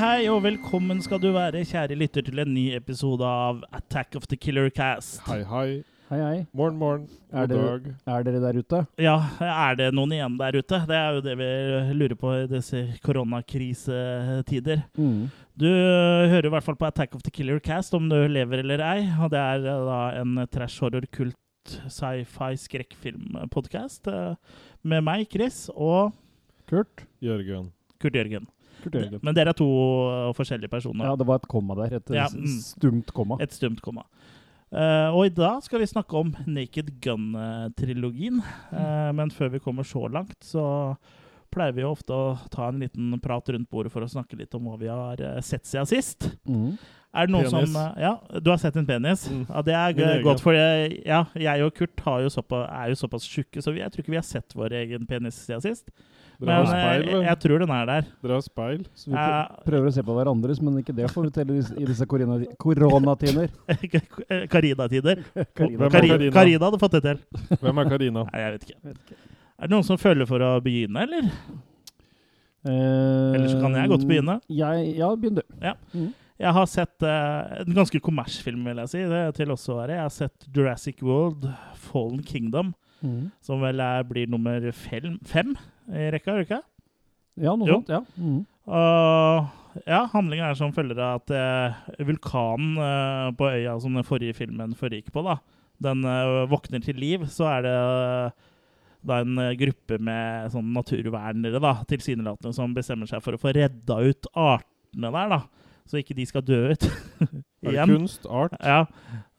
Hei, og velkommen skal du være, kjære lytter, til en ny episode av Attack of the Killer Cast. Hei, hei. Hei, hei. Morgen, morgen. Er God det- dag. Er dere der ute? Ja, er det noen igjen der ute? Det er jo det vi lurer på i disse koronakrisetider. Mm. Du hører i hvert fall på Attack of the Killer Cast, om du lever eller ei. Og det er øh, da en trash horror kult sci-fi skrekkfilmpodkast øh, med meg, Chris, og Kurt? Jørgen. Kurt Jørgen. Kurt Jørgen. Men dere er to forskjellige personer. Ja, det var et komma der. Et Ja, mm. stumt komma. Et stumt komma. Uh, og i dag skal vi snakke om Naked Gun-trilogien. Uh, men før vi kommer så langt, så pleier vi jo ofte å ta en liten prat rundt bordet for å snakke litt om hva vi har eh, sett siden sist. Mm. Er det noen Penis. som Ja, du har sett en penis? Mm. Ja, Det er godt, for jeg, ja, jeg og Kurt har jo såpass, er jo såpass tjukke, så vi, jeg tror ikke vi har sett vår egen penis siden sist. Men speil, eh, jeg tror den er der. Dere har speil. Så vi Ja. prøver å se på hverandres, men ikke det får vi til i disse- koronatider. Karina-tider. Er Karina? Karina hadde fått det til. Hvem er Karina? Nei, jeg vet ikke. Er det noen som føler for å begynne, eller? Eh, Ellers så kan jeg godt begynne. Jeg, ja, begynn du. Jeg har sett uh, en ganske kommersfilm, vil jeg si, det til også å være. Jeg har sett Jurassic World, Fallen Kingdom, Mm. som vel er, blir nummer fem, fem i rekka, gjør det ikke? Ja, noe Jo. sånt. Ja. Mm. Uh, ja, handlingen er som følger av at uh, vulkanen uh, på øya som den forrige filmen foregikk på, da, den eh, våkner til liv. Så er det da en gruppe med sånn naturvernere, da, tilsynelatende, som bestemmer seg for å få redda ut artene der, da. Så ikke de skal dø ut. Er det kunst? Art? Ja,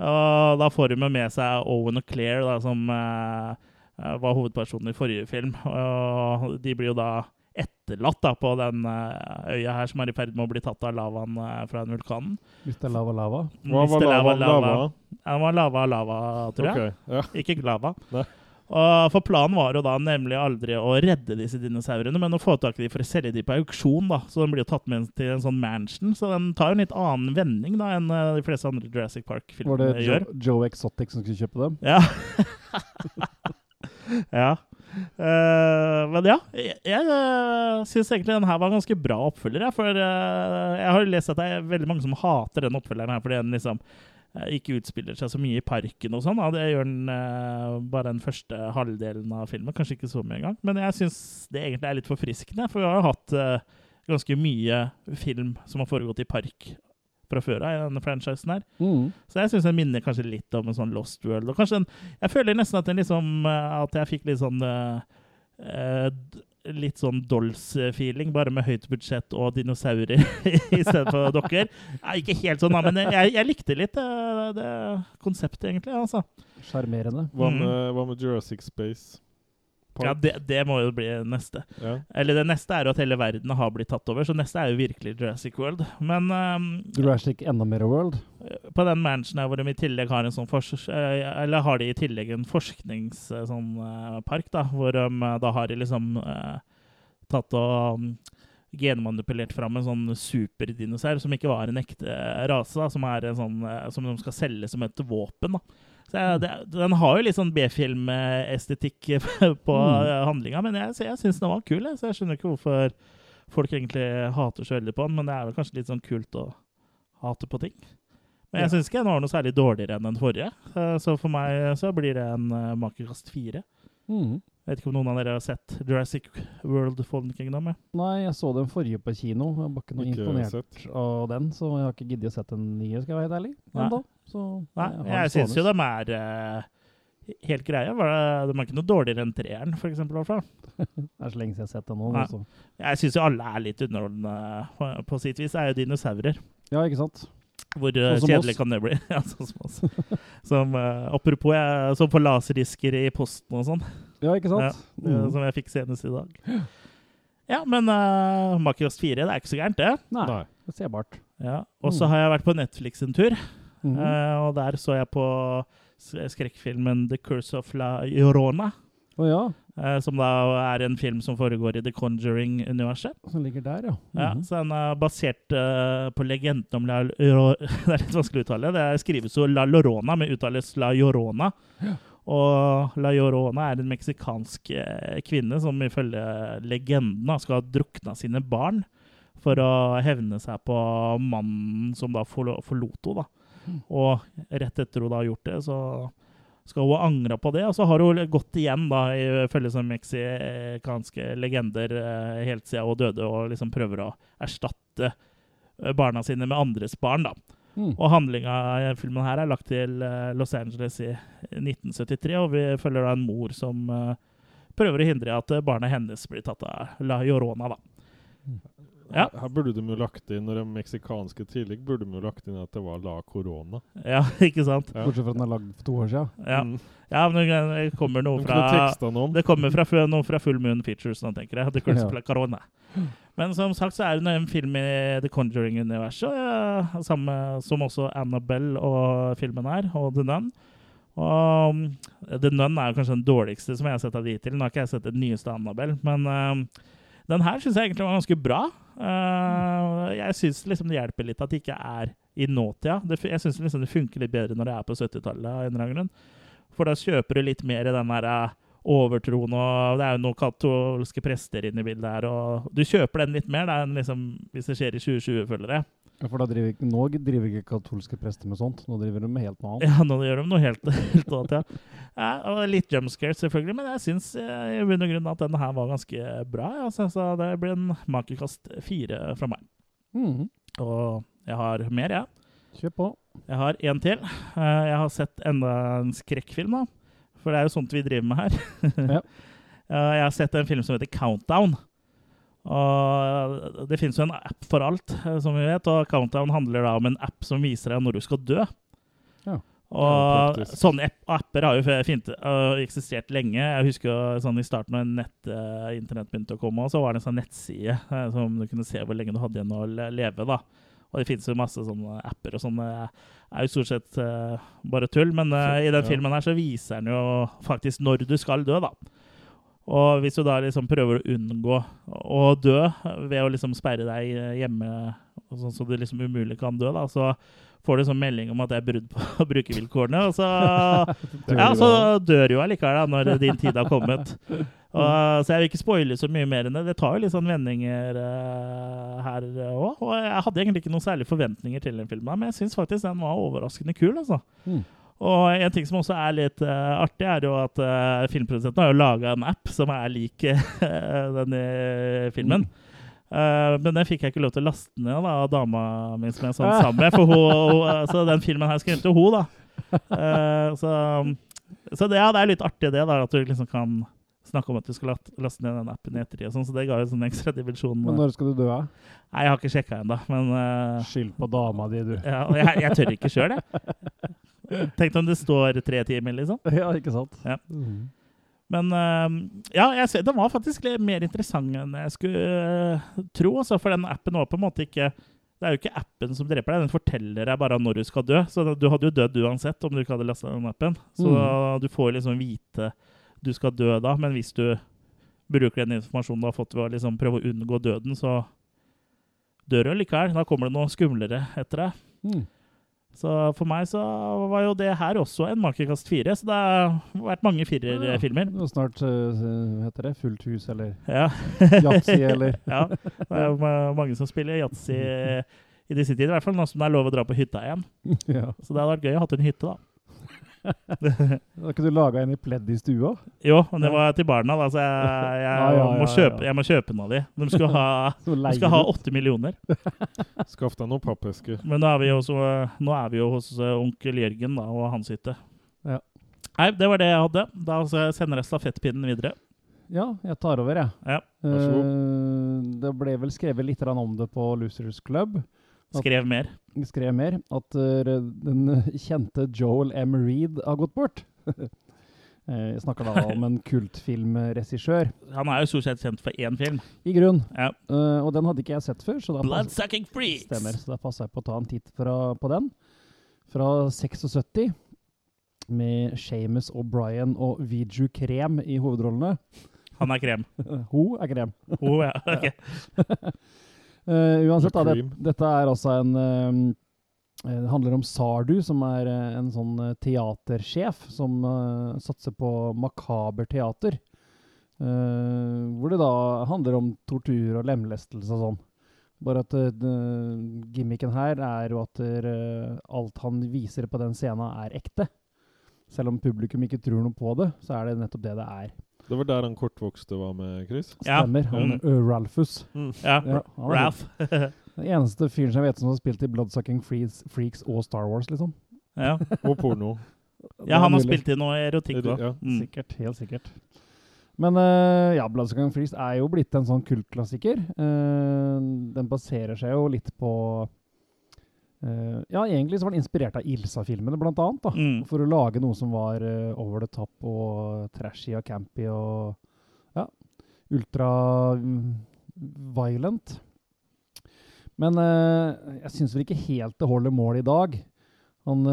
og da får de med seg Owen og Claire, da, som var hovedpersonen i forrige film. Og de blir jo da etterlatt da, på den eh, øya her som er i ferd med å bli tatt av lavaen eh, fra den vulkanen. Hvis det er lava lava. Hva var lava? lava? Ja, det var lava lava, tror jeg. Okay, ja. Ikke lava. Og for planen var jo da nemlig aldri å redde disse dinosaurene, men å få tak i dem for å selge dem på auksjon. da. Så den blir jo tatt med til en sånn mansion, så den tar jo en litt annen vending da enn eh, de fleste andre Jurassic Park-filmer det gjør. Joe, Joe Exotic som skulle kjøpe dem? Ja. ja. Uh, men ja, jeg, jeg uh, syns egentlig den her var en ganske bra oppfølger. jeg, For uh, jeg har lest at det er veldig mange som hater den oppfølgeren her fordi den liksom eh, ikke utspiller seg så mye i parken og sånn. da. Det gjør den eh, bare den første halvdelen av filmen, kanskje ikke så mye engang. Men jeg syns det egentlig er litt forfriskende, for vi har jo hatt eh, ganske mye film som har foregått i park fra før av i denne franchisen her. Mm. Så jeg syns den minner kanskje litt om en sånn Lost World. Og kanskje en, jeg føler nesten at, den liksom, eh, at jeg fikk litt sånn uh, Litt sånn Dolls-feeling, bare med høyt budsjett og dinosaurer i stedet for dokker. Ja, ikke helt sånn, men jeg, jeg likte litt det, det konseptet, egentlig. altså. Sjarmerende. Hva, Mm. hva med Jurassic Space? Park? Ja, det, det må jo bli neste. Ja. Eller det neste er jo at hele verden har blitt tatt over, så neste er jo virkelig Jurassic World. Men um, Jurassic enda mer World. på den mansionen hvor de i tillegg har en sånn fors eh, Eller har de i tillegg en forskningspark, sånn, eh, da, hvor de eh, da har de liksom uh, tatt og um, genmanipulert fram en sånn superdinosaur som ikke var en ekte eh, rase, da, som, er en sånn, uh, som de skal selge som et våpen. da. Så jeg, det, Den har jo litt sånn B-filmestetikk på Mm. eh, handlinga, men jeg, jeg syns den var kul. Jeg, så jeg skjønner ikke hvorfor folk egentlig hater så veldig på den, men det er vel kanskje litt sånn kult å hate på ting. Men jeg Ja. syns ikke den var noe særlig dårligere enn den forrige, Eh, så for meg så blir det en uh, makekast fire. Mm. Jeg vet ikke om noen av dere har sett Jurassic World Fallen Kingdom? Ja. Nei, jeg så den forrige på kino. Jeg var ikke noe Ikke imponert sett. av den, så jeg har ikke giddet å sette den nye, skal jeg være helt ærlig. Så Nei, har jeg den syns jo de er uh, helt greie. De er ikke noe dårligere enn treeren, for eksempel. Det er så lenge siden jeg har sett den nå. Nei. Jeg syns jo alle er litt underholdende på, på sitt vis. Det er jo dinosaurer. Ja, ikke sant? Hvor eh, Sånn kjedelig kan det bli? ja, sånn som oss. Som, uh, apropos, jeg så på laserdisker i posten og sånn. Ja, ikke sant? Ja, Mm. Som jeg fikk senest i dag. Ja, men uh, Makekast 4, det er ikke så gærent, det. Nei. det er Sebart. Ja. Og så Mm. har jeg vært på Netflix en tur, Mhm. uh, og der så jeg på skrekkfilmen The Curse of La Llorona. Oh, ja, uh, som da er en film som foregår i The Conjuring-universet. som ligger der, ja. Ja, Mhm. så Den er basert uh, på legenden om La Llorona Det er litt vanskelig å uttale. Det skrives jo La Llorona, men uttales La Llorona. Og La Llorona er en meksikansk kvinne som ifølge legenden skal ha drukna sine barn For å hevne seg på mannen som da forlot henne. Og rett etter hun da har gjort det, så skal hun angre på det. Og så har hun gått igjen, da, ifølge som meksikanske legender, eh, helt siden hun døde, og liksom prøver å erstatte eh, barna sine med andres barn. da. Mm. Og handlinga i filmen her er lagt til eh, Los Angeles i 1973, og vi følger da en mor som prøver å hindre at barna barnet hennes blir tatt av La Llorona, da. Ja. Her, her burde de jo lagt inn, når de meksikanske tidlig, burde de jo lagt inn at det var La Corona. Ja, ikke sant? Ja. Bortsett fra at den er lagd for to år siden. Ja, Mm. ja men det kommer noe fra. Det kommer fra, noe fra Full Moon Features nå, tenker jeg. The Curse Ja. La Corona. Men som sagt så er det en film i The Conjuring-universet, ja, samme som også Annabelle og filmen her, og The Nun. Og um, The Nun er jo kanskje den dårligste som jeg har sett av de til. Nå har ikke jeg sett den nyeste Annabelle, men um, den her syns jeg egentlig var ganske bra. Uh, jeg syns liksom det hjelper litt at det ikke er i nåtida. Det, jeg syns liksom det funker litt bedre når det er på 70-tallet. av en eller annen grunn. For da kjøper du litt mer i den der eh, overtroen, og det er jo noen katolske prester inne i bildet her, og du kjøper den litt mer da, enn liksom, hvis det skjer i 2020, føler jeg. Ja, For driver, nå driver ikke katolske prester med sånt. Nå driver de med helt noe annet. Ja, nå gjør de noe helt, helt annet, ja. ja. og Litt jumpscare, selvfølgelig, men jeg syns eh, i bunn og grunn at denne her var ganske bra. Ja, så, så det blir en makekast fire fra meg. Mhm. Og jeg har mer, jeg. Kjør på. Jeg har en til. Eh, Jeg har sett enda en skrekkfilm, da. For det er jo sånt vi driver med her. Ja. Eh, Jeg har sett en film som heter Countdown. Og det finnes jo en app for alt, eh, som vi vet. Og Countdown handler da om en app som viser deg når du skal dø. Ja. Og ja, sånne app- apper har jo fint, uh, eksistert lenge. Jeg husker sånn i starten når nett, øh, internett begynte å komme, så var det en sånn nettside uh, som du kunne se hvor lenge du hadde igjen å leve. da. Og det finnes jo masse sånne apper og sånne er jo stort sett bare tull. Men i den filmen her så viser den jo faktisk når du skal dø, da. Og hvis du da liksom prøver å unngå å dø ved å liksom sperre deg hjemme, og sånn så du liksom umulig kan dø, da, så får du sånn melding om at det er brudd på brukervilkårene. Og så, ja, så dør jo allikevel da, når din tid har kommet. Og, så jeg vil ikke spoile så mye mer enn det. Det tar jo litt sånn vendinger uh, her òg. Og jeg hadde egentlig ikke noen særlige forventninger til den filmen, men jeg syns faktisk den var overraskende kul. altså. Mm. Og en ting som også er litt uh, artig, er jo at uh, filmprodusenten har jo laga en app som er lik uh, denne filmen. Uh, men den fikk jeg ikke lov til å laste ned da, av dama mi som jeg sånn sammen med. For hun, så den filmen her skremte jo hun, da. Så så det, ja, det er litt artig det, da, at du liksom kan snakke om at du skal laste ned den appen i ettertid. og Sånn, så det ga jo sånn ekstra dimensjon. Men når skal du dø? da? Nei, jeg har ikke sjekka ennå, men uh, Skyld på dama di, du. ja, og jeg, jeg tør ikke sjøl, jeg. Tenk om det står tre timer, liksom. Ja, ikke sant? Ja. Mhm. Men uh, ja, jeg den var faktisk litt mer interessant enn jeg skulle uh, tro. Altså, for den appen var på en måte ikke Det er jo ikke appen som dreper deg, den forteller deg bare når du skal dø. Så du hadde jo dødd uansett om du ikke hadde lasta den appen. Så Mm. du får liksom vite du skal dø da, men hvis du bruker den informasjonen du har fått ved å liksom prøve å unngå døden, så dør du likevel. Da kommer det noe skumlere etter deg. Mm. Så for meg så var jo det her også en makekast fire, så det har vært mange firerfilmer. Ja, snart uh, heter det, fullt hus eller Ja. yatzy eller ja. Det er jo mange som spiller yatzy i disse tider, i hvert fall nå som det er lov å dra på hytta igjen. ja. Så det hadde vært gøy å ha en hytte, da. Har ikke du laga en i pledd i stua? Jo, men det var til barna, da, så jeg, jeg, Ja, ja, må, ja, kjøpe, ja. jeg må kjøpe den av de. De skal ha, de skal ha 8 millioner. Skaff deg noen pappesker. Men nå er vi jo, nå er vi jo hos eh, onkel Jørgen da, og hans hytte. Ja. Nei, det var det jeg hadde. Da så sender jeg stafettpinnen videre. Ja, jeg tar over, jeg. Ja. Vær så god. Eh, det ble vel skrevet litt om det på Losers Club. Skrev mer. Skrev mer at uh, den kjente Joel M. Reed har gått bort. Eh, Jeg snakker da om en kultfilmregissør. Han er jo stort sett kjent for én film. I grunn. Ja. Uh, og den hadde ikke jeg sett før, så da pass- Bloodsucking Freaks! stemmer. Så da passa jeg på å ta en titt fra, på den. Fra 76. Med Shamus O'Brien og Viju Krem i hovedrollene. Han er krem. Hun er krem. Hun ja. ok. Eh, uansett, da, det, dette er altså en um, Det handler om Sardu, som er en sånn teatersjef som uh, satser på makaber teater. Uh, hvor det da handler om tortur og lemlestelse og sånn. Bare at gimmicken her er jo at alt han viser på den scenen, er ekte. Selv om publikum ikke tror noe på det, så er det nettopp det det er. Det var der han kortvokste var med, Chris? Ja, Stemmer. Han, mm. Ralphus. Mm. Ja, Ja, Ralph. Den eneste fyren som jeg vet som har spilt i Bloodsucking Freaks, Freaks og Star Wars, liksom. ja. Og porno. ja, han har spilt i noe erotikk Er òg. ja. Mm. Sikkert. Helt sikkert. Men uh, ja, Bloodsucking Freaks er jo blitt en sånn kultklassiker. Uh, den baserer seg jo litt på eh, Ja, egentlig så var den inspirert av Ilsa-filmene, blant annet. da. Mm. For å lage noe som var uh, over the top og trashy og campy og ja, ultra mm, violent. Men uh, jeg syns vel ikke helt det holder mål i dag. Han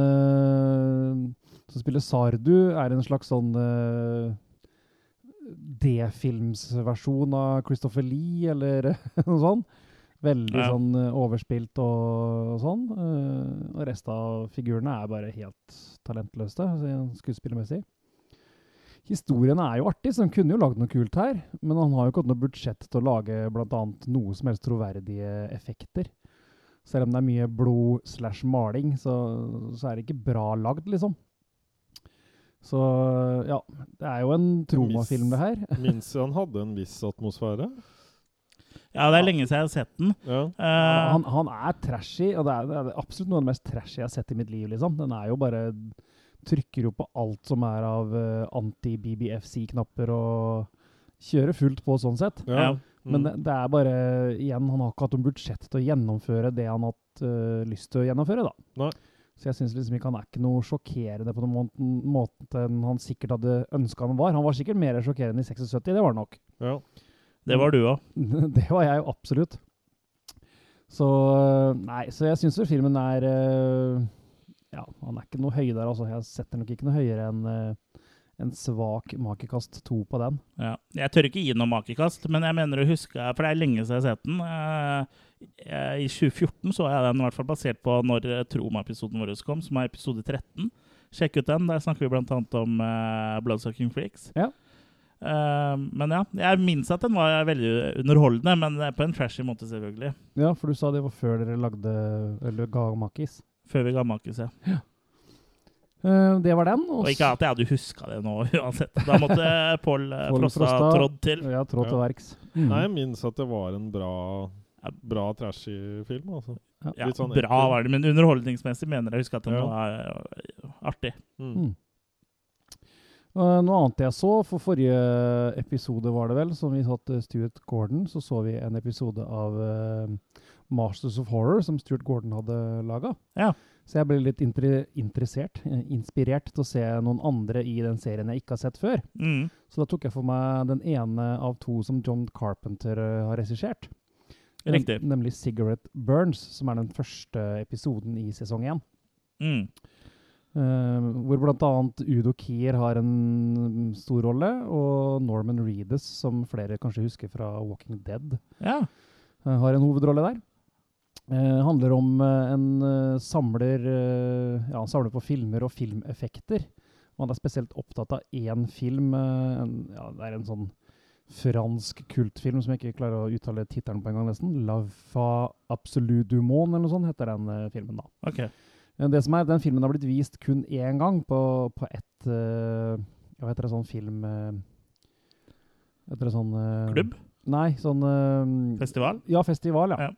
som spiller Sardu, er en slags sånn uh, D-filmsversjon av Christopher Lee, eller noe sånt. Veldig Ja. sånn eh, overspilt og, og sånn. Uh, og resten av figurene er bare helt talentløse, altså, skuespillermessig. Historien er jo artig, så han kunne jo lagd noe kult her. Men han har jo ikke hatt noe budsjett til å lage annet noe som helst troverdige effekter. Selv om det er mye blod slash maling, så, så er det ikke bra lagd, liksom. Så ja, det er jo en tromafilm, det her. Minns han hadde en viss atmosfære? Ja, det er lenge siden jeg har sett den. Ja. Uh, Han, han er trashy, og det er, det er absolutt noe av det mest trashy jeg har sett i mitt liv. liksom. Den er jo bare Trykker jo på alt som er av uh, anti-BBFC-knapper, og kjører fullt på sånn sett. Ja. Men Mm. det, det er bare Igjen, han har ikke hatt noe budsjett til å gjennomføre det han har hatt uh, lyst til å gjennomføre, da. Nei. Så jeg syns liksom ikke han er ikke noe sjokkerende på noen måten, enn han sikkert hadde ønska han var. Han var sikkert mer sjokkerende i 76, det var han nok. ja. Det var du òg. det var jeg jo absolutt. Så Nei, så jeg syns filmen er eh, Ja, han er ikke noe høy der, altså. Jeg setter nok ikke noe høyere enn eh, en svak makekast to på den. Ja. Jeg tør ikke gi noe makekast, men jeg mener å huske For det er lenge siden jeg har sett den. Eh, I 2014 så jeg den, i hvert fall basert på når eh, Troma-episoden vår kom, som er episode 13. Sjekk ut den. Der snakker vi bl.a. om uh, Bloodsucking Freaks. Ja. Eh, men ja, jeg minnes at den var veldig underholdende, men på en trashy måte, selvfølgelig. Ja, for du sa det var før dere lagde Eller ga makis. Før vi ga makis, ja. Eh, det var den. Og ikke at jeg hadde huska det nå uansett. Da måtte Pål eh, Frosta Frosta. trådd til. Ja, tråd til Ja. verks. Mm. Nei, jeg minnes at det var en bra, bra trashy film, altså. Ja, Litt sånn bra var det, men underholdningsmessig mener jeg å huske at den Ja. var artig. Mm. Uh, noe annet jeg så, for forrige episode var det vel, som vi satt Stuart Gordon, så så vi en episode av uh, Masters of Horror som Stuart Gordon hadde laga. Ja. Så jeg ble litt inter interessert, eh, inspirert til å se noen andre i den serien jeg ikke har sett før. Mm. Så da tok jeg for meg den ene av to som John Carpenter har regissert. Riktig. Nem nemlig Cigarette Burns, som er den første episoden i sesong én. Mm. Eh, hvor bl.a. Udo Kier har en stor rolle, og Norman Reedus, som flere kanskje husker fra Walking Dead, Ja. uh, har en hovedrolle der. Uh, handler om uh, en samler Ja, samler på filmer og filmeffekter. Man er spesielt opptatt av én film. en, ja, det er en sånn fransk kultfilm som jeg ikke klarer å uttale tittelen på engang, nesten. 'La fa absolue du monde', eller noe sånt heter den filmen, da. OK. Det som er, Den filmen har blitt vist kun én gang på, på ett uh, Hva heter det sånn film uh, Heter det sånn uh, Klubb? Nei, sånn eh, Festival? Ja, festival, ja. Ja.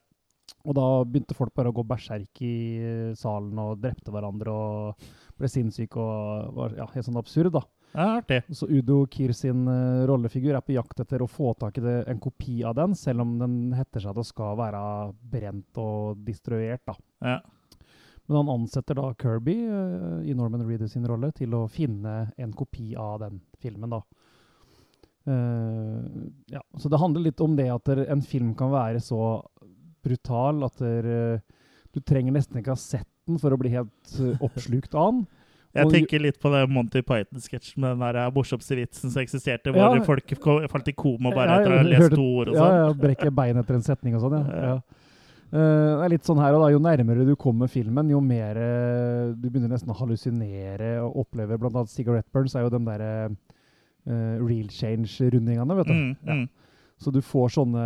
Og da begynte folk bare å gå berserk i eh, salen og drepte hverandre og ble sinnssyke og var ja, helt sånn absurd, da. Ja, artig. Så Udo Kier sin eh, rollefigur er på jakt etter å få tak i det, en kopi av den, selv om den heter seg at det skal være brent og destruert, da. Ja. Men han ansetter da Kirby uh, i Norman Reader sin rolle til å finne en kopi av den filmen, da. Uh, ja, så det handler litt om det at der, en film kan være så brutal at der, uh, du trenger nesten ikke ha sett den for å bli helt oppslukt av den. Jeg tenker litt på det Monty Python-sketsjen med den der morsomste vitsen som eksisterte, hvor Ja. folk falt i koma bare Ja, etter å ha lest to ord og Ja, sånn. ja, brekke bein etter en setning og sånn, ja. Ja. Ja. Eh, det er litt sånn her, og da, Jo nærmere du kommer filmen, jo mer eh, du begynner nesten å hallusinere og oppleve Blant annet Cigarette Burns er jo de der uh, real change-rundingene, vet du. Mm, Ja. mm. Så du får sånne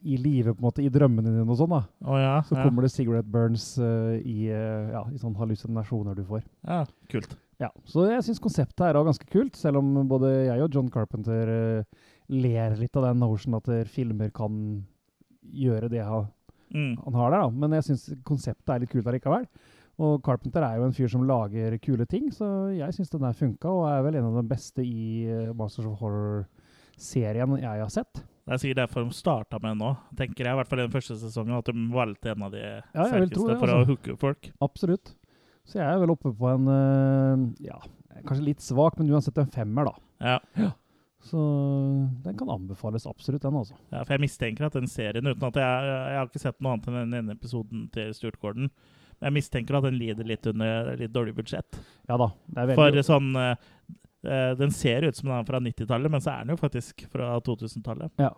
i live, på en måte, i drømmene dine og sånn. da. Oh, ja. Så ja. kommer det cigarette burns uh, i, uh, ja, i sånne hallusinasjoner du får. ja. Kult. Ja, Så jeg syns konseptet her er ganske kult, selv om både jeg og John Carpenter ler litt av den notion at filmer kan gjøre det han, Mm. han har der. da. Men jeg syns konseptet er litt kult allikevel. Og Carpenter er jo en fyr som lager kule ting, så jeg syns den der funka, og er vel en av de beste i eh, Masters of Horror-serien jeg har sett. Det er sikkert derfor de starta med den nå, tenker jeg. I hvert fall i den første sesongen, at de valgte en av de ja, sterkeste det, for altså. å hooke folk. Absolutt. Så jeg er vel oppe på en eh, ja, kanskje litt svak, men uansett en femmer, da. Ja. Ja. Så den kan anbefales absolutt, den, altså. ja, for jeg mistenker at den serien, uten at jeg, jeg har ikke sett noe annet enn den ene episoden til Stuart Gordon, men jeg mistenker at den lider litt under litt dårlig budsjett. Ja da. Det er For veldig sånn eh, eh, Den ser ut som den er fra 90-tallet, men så er den jo faktisk fra 2000-tallet. Ja.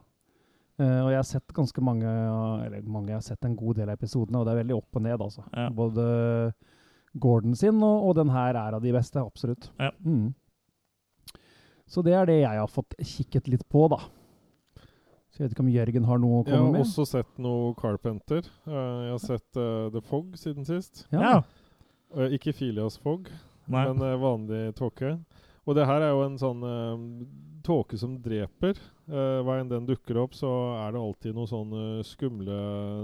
Uh, og jeg har sett ganske mange, eller mange, jeg har sett en god del av episodene, og det er veldig opp og ned, altså. Ja. Både Gordon sin og, og den her er av de beste, absolutt. Ja. Mm. Så det er det jeg har fått kikket litt på, da. Så jeg vet ikke om Jørgen har noe å komme med? Jeg har med? også sett noe Carpenter. Eh, jeg har sett uh, The Fog siden sist. Ja. Eh, ikke Filias Fog, Nei. men eh, vanlig tåke. Og det her er jo en sånn uh, tåke som dreper. Uh, hver gang den dukker opp, så er det alltid noen sånne skumle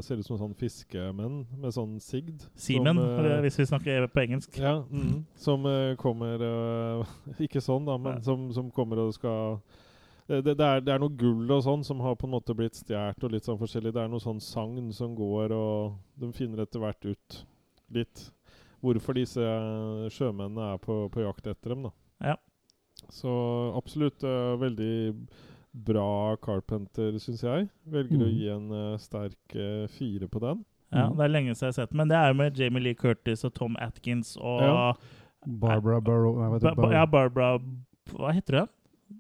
Ser ut som sånn fiskemenn med sånn sigd. Seamen, som, eh, hvis vi snakker på engelsk. Ja, mm, som uh, kommer eh, Ikke sånn, da, men som, som kommer og skal det, det, det, er, det er noe gull og sånn som har på en måte blitt stjålet, og litt sånn forskjellig. Det er noe sånn sagn som går, og de finner etter hvert ut litt hvorfor disse eh, sjømennene er på, på jakt etter dem, da. Ja. Så absolutt eh, veldig bra Carpenter, syns jeg. Velger å Mm. gi en uh, sterk uh, fire på den. Ja, Mm. Det er lenge siden jeg har sett den, men det er jo med Jamie Lee Curtis og Tom Atkins og Ja. Barbara Burrow nei, Ba- ba- Ja, Barbara Hva heter hun?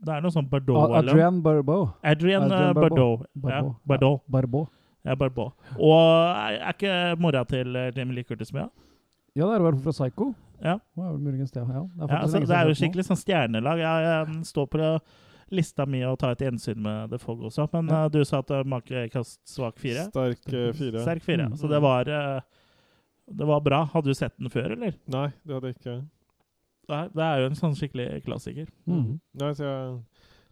Det er noe sånn Bardot A- eller Adrian Barbeau. Adrian, Bardot. Bardot. Ja, Barbeau. Bardot. Ja, Barbot. Og er er ikke mora til eh, Jamie Lee Curtis med? Ja, det er hun fra Psycho. Ja. Det er vel muligens det. Ja, det er, Ja, altså, det er jo skikkelig sånn stjernelag. Jeg, jeg står på lista mi å ta et gjensyn med The Fog også, men Ja. uh, du sa at uh, makekast svak fire? Sterk uh, fire. Sterk fire. Mm. Så det var uh, Det var bra. Hadde du sett den før, eller? Nei, det hadde jeg ikke. Nei, Det er jo en sånn skikkelig klassiker. nå. Mhm. Nei, så jeg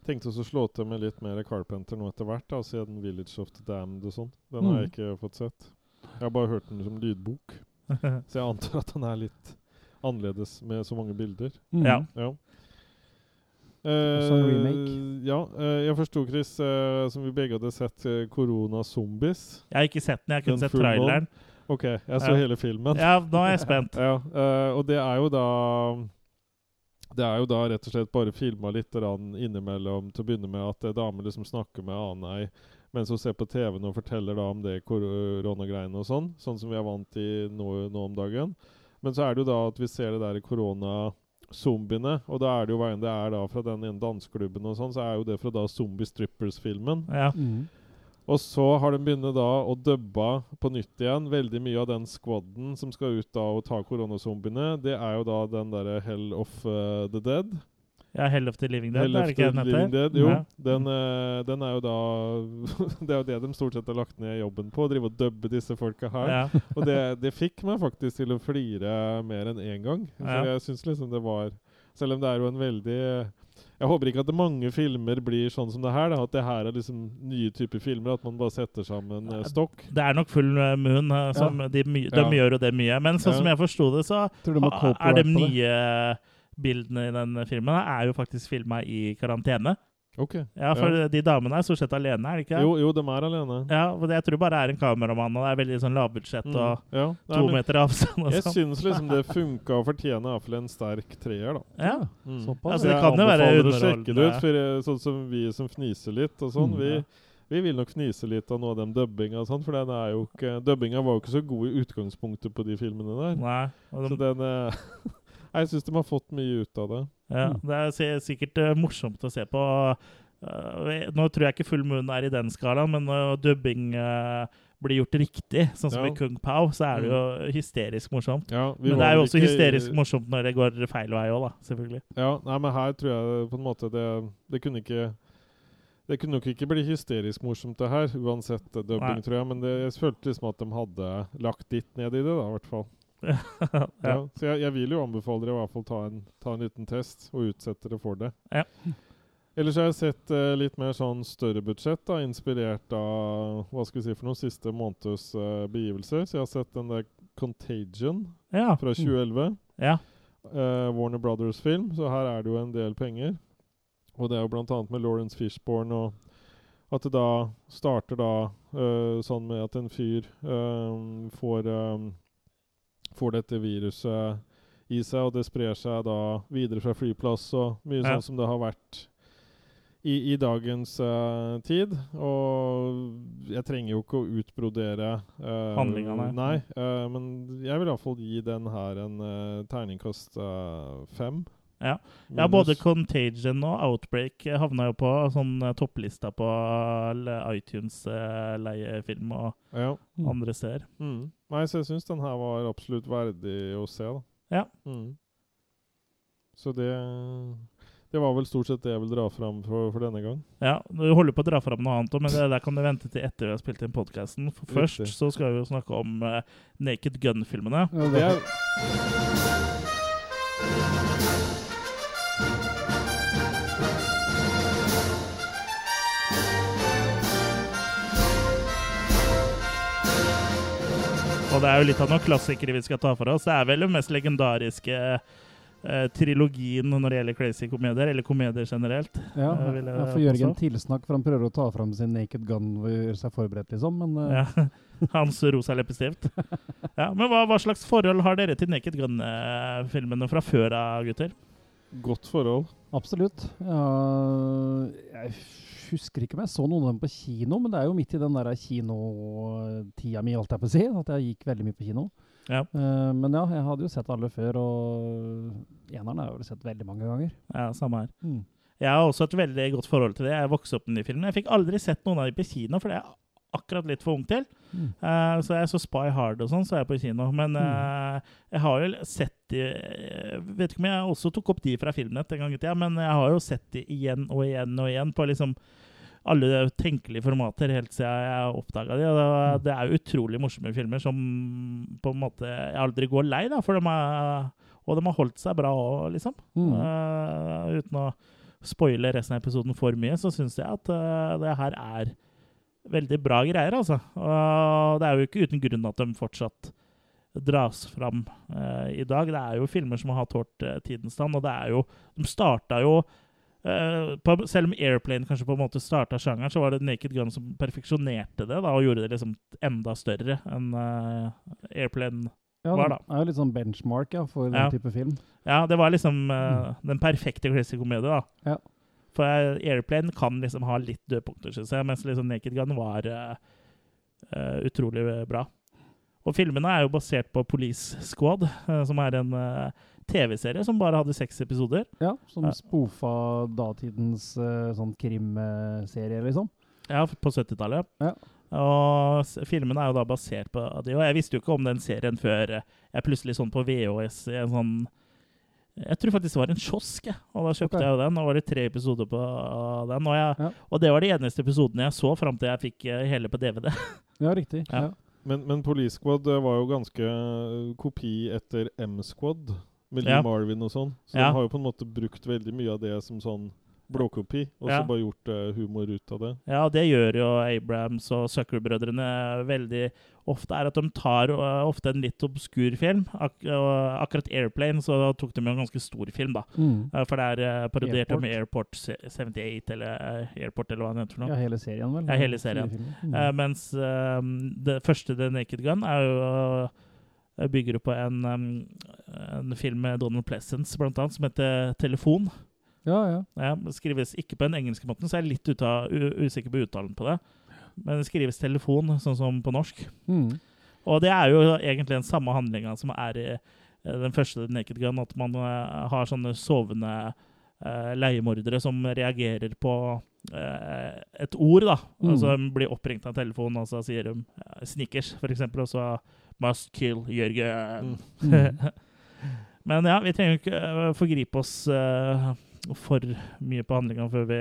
tenkte også å slå til med litt mer Carpenter nå etter hvert, da, siden Village of the Damned og sånn. Den har jeg Mm. ikke fått sett. Jeg har bare hørt den som lydbok, så jeg antar at den er litt annerledes med så mange bilder. Ja. Ja. Også en Eh, remake. Ja, eh, jeg forsto, Chris, eh, som vi begge hadde sett, Korona Corona Zombies. Jeg har ikke sett den, jeg har kun Den sett traileren. OK, jeg så Ja. hele filmen. Ja, nå er jeg spent. Ja, eh, og det er jo da Det er jo da rett og slett bare filma litt innimellom til å begynne med at eh, damer liksom snakker med Anei mens hun ser på TV-en og forteller da om det koronagreiene og sånn. Sånn som vi er vant til nå, nå om dagen. Men så er det jo da at vi ser det der koronazombiene, og da er det jo hva enn det er da fra den ene danseklubben og sånn, så er jo det fra da Zombie Strippers-filmen. Ja. Mm. Og så har de begynt da å dubbe på nytt igjen. Veldig mye av den squaden som skal ut da og ta koronazombiene, det er jo da den derre Hell of uh, the Dead. Ja, Hell of the Living Dead, er det ikke the den Living heter? Dead. Jo, Ja. den, eh, den er jo da Det er jo det de stort sett har lagt ned jobben på. Å drive og dubbe disse folka her. Ja. Og det, det fikk meg faktisk til å flire mer enn én gang. Så Ja. jeg syns liksom det var Selv om det er jo en veldig Jeg håper ikke at mange filmer blir sånn som det her. Da, at det her er liksom nye typer filmer. At man bare setter sammen uh, stokk. Det er nok full eh, moon. Som de, my de Ja. gjør jo det mye. Men sånn Ja. som jeg forsto det, så er de nye det? Bildene i den filmen er jo faktisk filma i karantene. Ok. Ja, for de damene er stort sett alene, er det ikke? Jo, jo, de er alene. Ja, for jeg tror bare det er en kameramann, og det er veldig sånn lavbudsjett Mm, og ja. Nei, to meter avstand og jeg sånn. syns liksom det funka og fortjener iallfall en sterk treer, da. Ja. Mm. Såpass. Altså, det jeg kan jo være anbefaler å sjekke det ut, for eh, sånn som vi som fniser litt og sånn, Mm. vi, Ja. vi vil nok fnise litt av noe av den dubbinga og sånn, for den er jo ikke Dubbinga var jo ikke så god i utgangspunktet på de filmene der. Nei. Og Så den eh, Jeg syns de har fått mye ut av det. ja, Mm. det er sikkert eh, morsomt å se på. Eh, nå tror jeg ikke Full Moon er i den skalaen, men når dubbing eh, blir gjort riktig, sånn som Ja. i Kung Pao, så er det jo hysterisk morsomt. Ja, Men det er jo også ikke- hysterisk morsomt når det går feil vei òg, da. Selvfølgelig. Ja, nei, men her tror jeg på en måte det Det kunne ikke Det kunne nok ikke bli hysterisk morsomt, det her, uansett dubbing, Nei. tror jeg. Men det, jeg følte liksom at de hadde lagt litt ned i det, da, i hvert fall. Ja. ja. Så jeg, jeg vil jo anbefale dere i hvert fall ta en, ta en liten test, og utsette dere for det. Ja. Ellers har jeg sett eh, litt mer sånn større budsjett, da, inspirert av hva skal vi si for noen siste måneds eh, begivelser. Så jeg har sett den der Contagion ja. fra 2011. ja. eh, Warner Brothers-film, så her er det jo en del penger. Og det er jo bl.a. med Lawrence Fishburne, og at det da starter da eh, sånn med at en fyr eh, får eh, Får dette viruset i seg, og det sprer seg da videre fra flyplass og mye Ja. sånn som det har vært i, i dagens uh, tid. Og jeg trenger jo ikke å utbrodere uh, Handlingene. Nei, uh, men jeg vil iallfall gi den her en uh, terningkast fem. Ja. Ja, både Contagion og Outbreak havna jo på sånn topplista på iTunes-leiefilm og ja. Mm. andre steder. Mm. Nei, så jeg syns den her var absolutt verdig å se, da. Ja. Mm. Så det Det var vel stort sett det jeg vil dra fram for, for denne gang. Ja, Du holder på å dra fram noe annet, også, men det der kan du vente til etter vi har spilt inn podkasten. Først Riktig. så skal vi jo snakke om uh, Naked Gun-filmene. Ja, Det det, er, Og det er jo litt av noen klassikere vi skal ta for oss. Det er vel den mest legendariske eh, trilogien når det gjelder crazy komedier, eller komedier generelt. ja, Jeg ville jeg får Jørgen også. tilsnakk, for han prøver å ta fram sin naked gun og gjøre seg forberedt, liksom. Men eh, Ja. Hans rosa leppestift. Ja, men hva, hva slags forhold har dere til Naked Gun-filmene fra før av, gutter? godt forhold. absolutt. Ja, jeg husker ikke om jeg så noen av dem på kino, men det er jo midt i den der kinotida mi, holdt jeg på å si, at jeg gikk veldig mye på kino. Ja. Uh, men ja, jeg hadde jo sett alle før, og eneren har jeg jo sett veldig mange ganger. Ja, samme her. Mm. Jeg har også et veldig godt forhold til det. Jeg vokste opp med de filmene. Jeg fikk aldri sett noen av dem på kino, for det er akkurat litt for ung til. Mm. Uh, så jeg så Spy Hard og sånn, så er jeg på kino. Men eh, jeg har jo sett de vet ikke om jeg også tok opp de fra Filmnett en gang i tida, men jeg har jo sett de igjen og igjen og igjen på liksom alle tenkelige formater helt siden jeg oppdaga de. Og det, Mm. det er utrolig morsomme filmer som på en måte jeg aldri går lei, da, for de er, og de har holdt seg bra òg, liksom. Mm. Uh, uten å spoile resten av episoden for mye, så syns jeg at det her er veldig bra greier, altså. Og det er jo ikke uten grunn at de fortsatt dras fram eh, i dag. Det er jo filmer som har tålt uh, tidens tann, og det er jo De starta jo eh, på, Selv om Airplane kanskje på en måte starta sjangeren, så var det Naked Gun som perfeksjonerte det da, og gjorde det liksom enda større enn eh, Airplane Ja, Var det er jo litt sånn benchmark ja, for den Ja. type film. Ja, det var liksom eh, den perfekte crazy komedie, da. Ja. For Airplane kan liksom ha litt dødpunkter, syns jeg, mens liksom Naked Gun var uh, utrolig bra. Og filmene er jo basert på Police Squad, uh, som er en uh, TV-serie som bare hadde seks episoder. Ja, som spofa datidens sånn krimserie, liksom. Ja, på 70-tallet. Ja. Og filmene er jo da basert på det. Og jeg visste jo ikke om den serien før jeg plutselig sånn på VHS i en sånn Jeg tror faktisk det var en kiosk. Og da kjøpte okay. jeg jo den. Og var det tre episoder på den. Og, jeg, Ja. og det var de eneste episodene jeg så fram til jeg fikk eh, hele på DVD. Ja, riktig. Ja. Ja. Men, men Police Squad eh, var jo ganske eh, kopi etter M-Squad, med Lee Ja. Marvin og sånn. Så Ja. de har jo på en måte brukt veldig mye av det som sånn blåkopi, og så Ja. bare gjort uh, humor ut av det. Ja, det gjør jo Abrams og Zucker-brødrene veldig ofte, er at de tar uh, ofte en litt obskur film. Ak og akkurat Airplane så tok de jo en ganske stor film, da. Mm. Eh, For det er uh, parodiert Airport. Airport 78, eller eh, Airport, eller hva den heter for ja, noe. hele serien, vel? Ja, hele serien. Mm. Eh, mens eh, det første, The Naked Gun, er jo eh, bygger på en, um, en film med Donald Pleasence, blant annet, som heter Telefon. Ja, ja. Ja, det skrives ikke på den engelske måten, så jeg er litt usikker på uttalen på det. Men det skrives telefon, sånn som på norsk. Mm. Og det er jo egentlig den samme handlinga som er i eh, den første Naked Gun, at man eh, har sånne sovende uh, leiemordere som reagerer på uh, et ord, da. Mm. Altså blir oppringt av telefonen, og så sier de snickers, for eksempel, og så must kill Jørgen. Mm. Mm. Men ja, vi trenger jo ikke forgripe oss for mye på handlinga før vi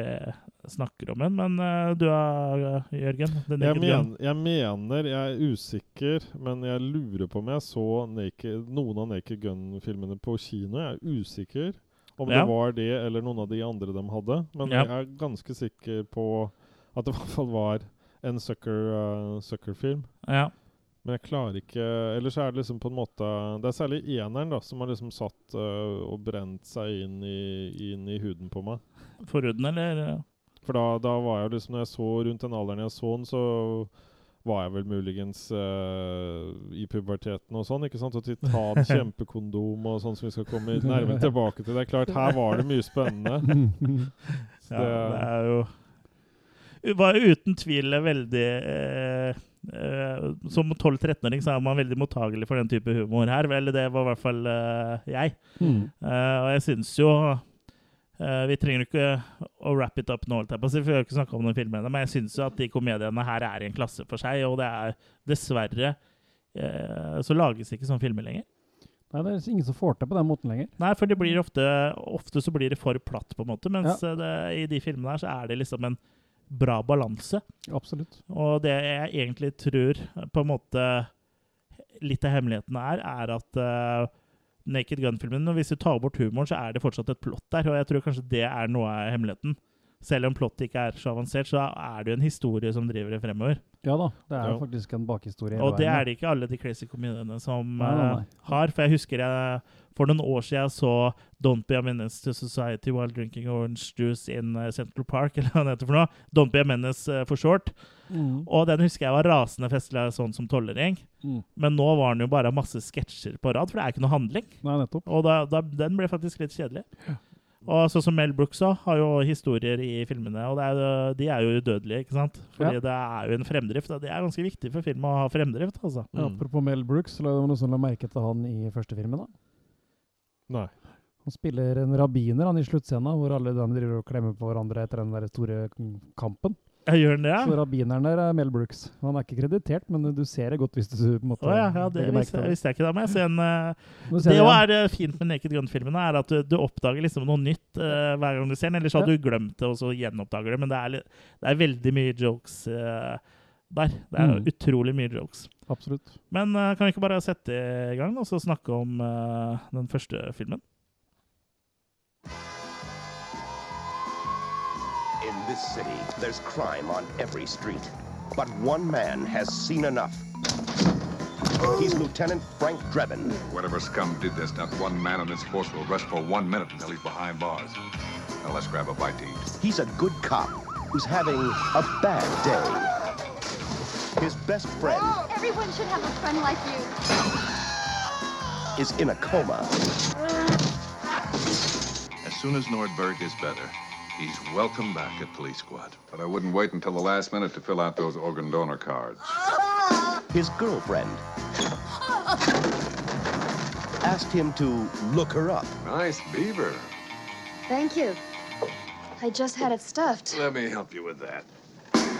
snakker om den. Men eh, du er Jørgen? Jeg, men, jeg mener, jeg er usikker, men jeg lurer på om jeg så naked, noen av Naked Gun-filmene på kino. Jeg er usikker om Ja. det var det eller noen av de andre de hadde. Men Ja. jeg er ganske sikker på at det i hvert fall var en sucker, uh, sucker-film. Ja. Men jeg klarer ikke Eller så er det liksom på en måte Det er særlig eneren da som har liksom satt øh, og brent seg inn i, inn i huden på meg. Forhuden, eller? For da, da var jeg liksom Når jeg så rundt den alderen jeg så den, så var jeg vel muligens øh, i puberteten og sånn. ikke sant? Og titan kjempekondom og sånn som vi skal komme nærmere tilbake til. Det er klart, her var det mye spennende. Så Ja, det er jo det var uten tvil veldig eh, eh, Som 12-13-åring så er man veldig mottagelig for den type humor her. Eller det var i hvert fall eh, jeg. Mm. Eh, og jeg syns jo eh, Vi trenger ikke å wrap it up nå, for vi har ikke snakka om den filmen men jeg syns jo at de komediene her er i en klasse for seg, og det er dessverre eh, så lages ikke sånne filmer lenger. Nei, det er ingen som får til på den måten lenger. Nei, for det blir ofte Ofte så blir det for platt, på en måte, mens ja. det, i de filmene her så er det liksom en bra balanse. Absolutt. Og det jeg egentlig tror på en måte litt av hemmeligheten er, er at uh, Naked Gun-filmen Hvis du tar bort humoren, så er det fortsatt et plott der. Og jeg tror kanskje det er noe av hemmeligheten. Selv om plottet ikke er så avansert, så er det jo en historie som driver det fremover. Ja da, det er jo Ja. faktisk en bakhistorie. Og det veien, er det ikke alle de crazy komediene som Nei, nei, nei. har. For jeg husker jeg for noen år siden jeg så Don't Be a Menace to Society while drinking orange juice in eh, Central Park, eller hva det heter for noe. Don't Be a Menace eh, for short. Mm. Og den husker jeg var rasende festlig sånn som tolvåring. Mm. Men nå var den jo bare masse sketsjer på rad, for det er ikke noe handling. Nei, nettopp. Og da, da, den ble faktisk litt kjedelig. Og sånn som Mel Brooks òg, har jo historier i filmene, og det er, jo- de er jo udødelige, ikke sant? Fordi Ja. det er jo en fremdrift, og det er ganske viktig for film å ha fremdrift, altså. Ja, Mm. Apropos Mel Brooks, så la det noe som la merke til han i første filmen. da. Nei. Han spiller en rabbiner han i sluttscena, hvor alle de driver og klemmer på hverandre etter den der store kampen. Jeg gjør den det, Så ja? rabbineren der er Mel Brooks. Han er ikke kreditert, men du ser det godt hvis du på en måte Å ja, ja, det visste, visste jeg ikke. Da men jeg ser en Uh, Det det, er det fint med Naked Gun-filmene, er at du, du oppdager liksom noe nytt uh, hver gang du ser den. Ellers hadde du glemt det, og så gjenoppdager det. Men det er, det er veldig mye jokes eh, der. Det er Mm. utrolig mye jokes. Absolutt. Men eh, kan vi ikke bare sette i gang og så snakke om eh, den første filmen? In this city, there's crime on every street. But one man has seen enough. He's Lieutenant Frank Drebin. Whatever scum did this, not one man on this force will rest for one minute until he's behind bars. Now let's grab a bite to eat. He's a good cop who's having a bad day. His best friend Everyone should have a friend like you. is in a coma. As soon as Nordberg is better, he's welcome back at Police Squad. But I wouldn't wait until the last minute to fill out those organ donor cards. His girlfriend asked him to look her up. Nice beaver. Thank you. I just had it stuffed. Let me help you with that.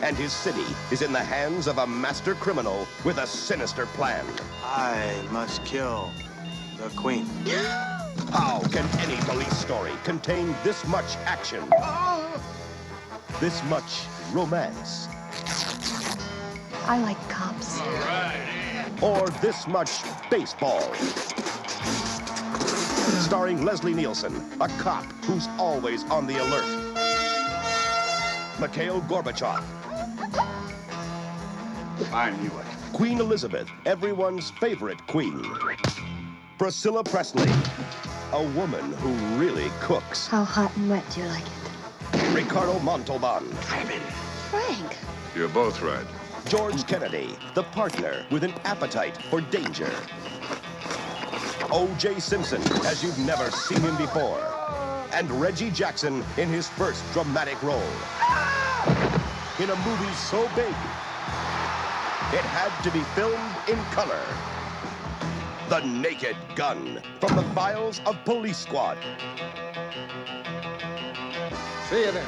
And his city is in the hands of a master criminal with a sinister plan. I must kill the queen. How can any police story contain this much action? This much romance? I like cops. Or this much baseball? Starring Leslie Nielsen, a cop who's always on the alert. Mikhail Gorbachev, I knew it. Queen Elizabeth, everyone's favorite queen. Priscilla Presley, a woman who really cooks. How hot and wet do you like it? Ricardo Montalban, Frank. You're both right. George Kennedy, the partner with an appetite for danger. O.J. Simpson, as you've never seen him before. And Reggie Jackson in his first dramatic role. In a movie so big, it had to be filmed in color. The Naked Gun, from the files of Police Squad. See you then.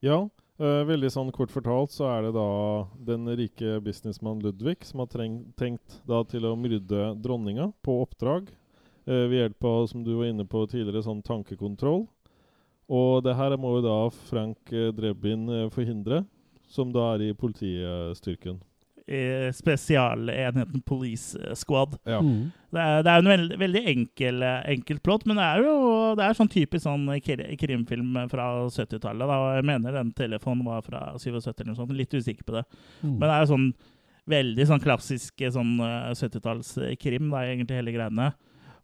Ja. Eh, veldig sånn kort fortalt så er det da den rike businessmann Ludvig som har treng, tenkt da til å myrde dronninga på oppdrag eh, ved hjelp av, som du var inne på tidligere, sånn tankekontroll. Og det her må jo da Frank eh, Drebin eh, forhindre, som da er i politistyrken. I spesialenheten Police Squad. Ja. Mm. Det er, det er en veldig, veldig enkel, enkelt plott, men det er jo det er sånn typisk sånn krimfilm fra 70-tallet. Jeg mener den telefonen var fra 77 eller noe sånt. Litt usikker på det. Mm. Men det er jo sånn veldig sånn klassisk sånn eh, 70-tallskrim, da, egentlig hele greiene.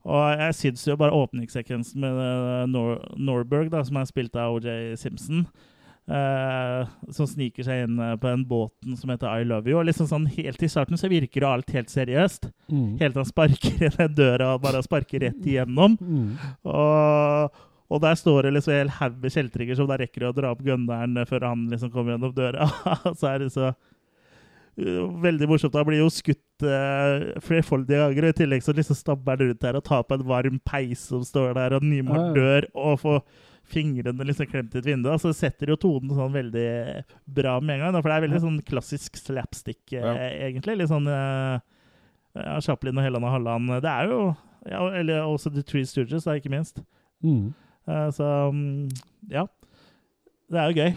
Og jeg syns jo bare åpningssekvensen med eh, Nor Norberg, da, som er spilt av OJ Simpson, eh, som sniker seg inn eh, på den båten som heter I Love You. Og liksom sånn Helt i starten så virker jo alt helt seriøst. Mm. Helt til han sparker i den døra og bare sparker rett igjennom. Mm. Og, og der står det liksom en hel haug med kjeltringer som da rekker å dra opp gunneren før han liksom kommer gjennom døra. så er det så uh, Veldig morsomt. Han blir jo skutt uh, flerfoldige ganger. og I tillegg så liksom stabber han rundt der og tar på en varm peis som står der, og ja. dør, og får fingrene liksom klemt i et vindu. Så det setter jo tonen sånn veldig bra med en gang. Da, for det er veldig sånn klassisk slapstick, eh, Ja. egentlig. Litt sånn uh, ja, Chaplin og Helland og Halland. Det er jo ja, Eller også The Three Stooges, da, ikke minst. Mm. Eh, så mm, ja. Det er jo gøy.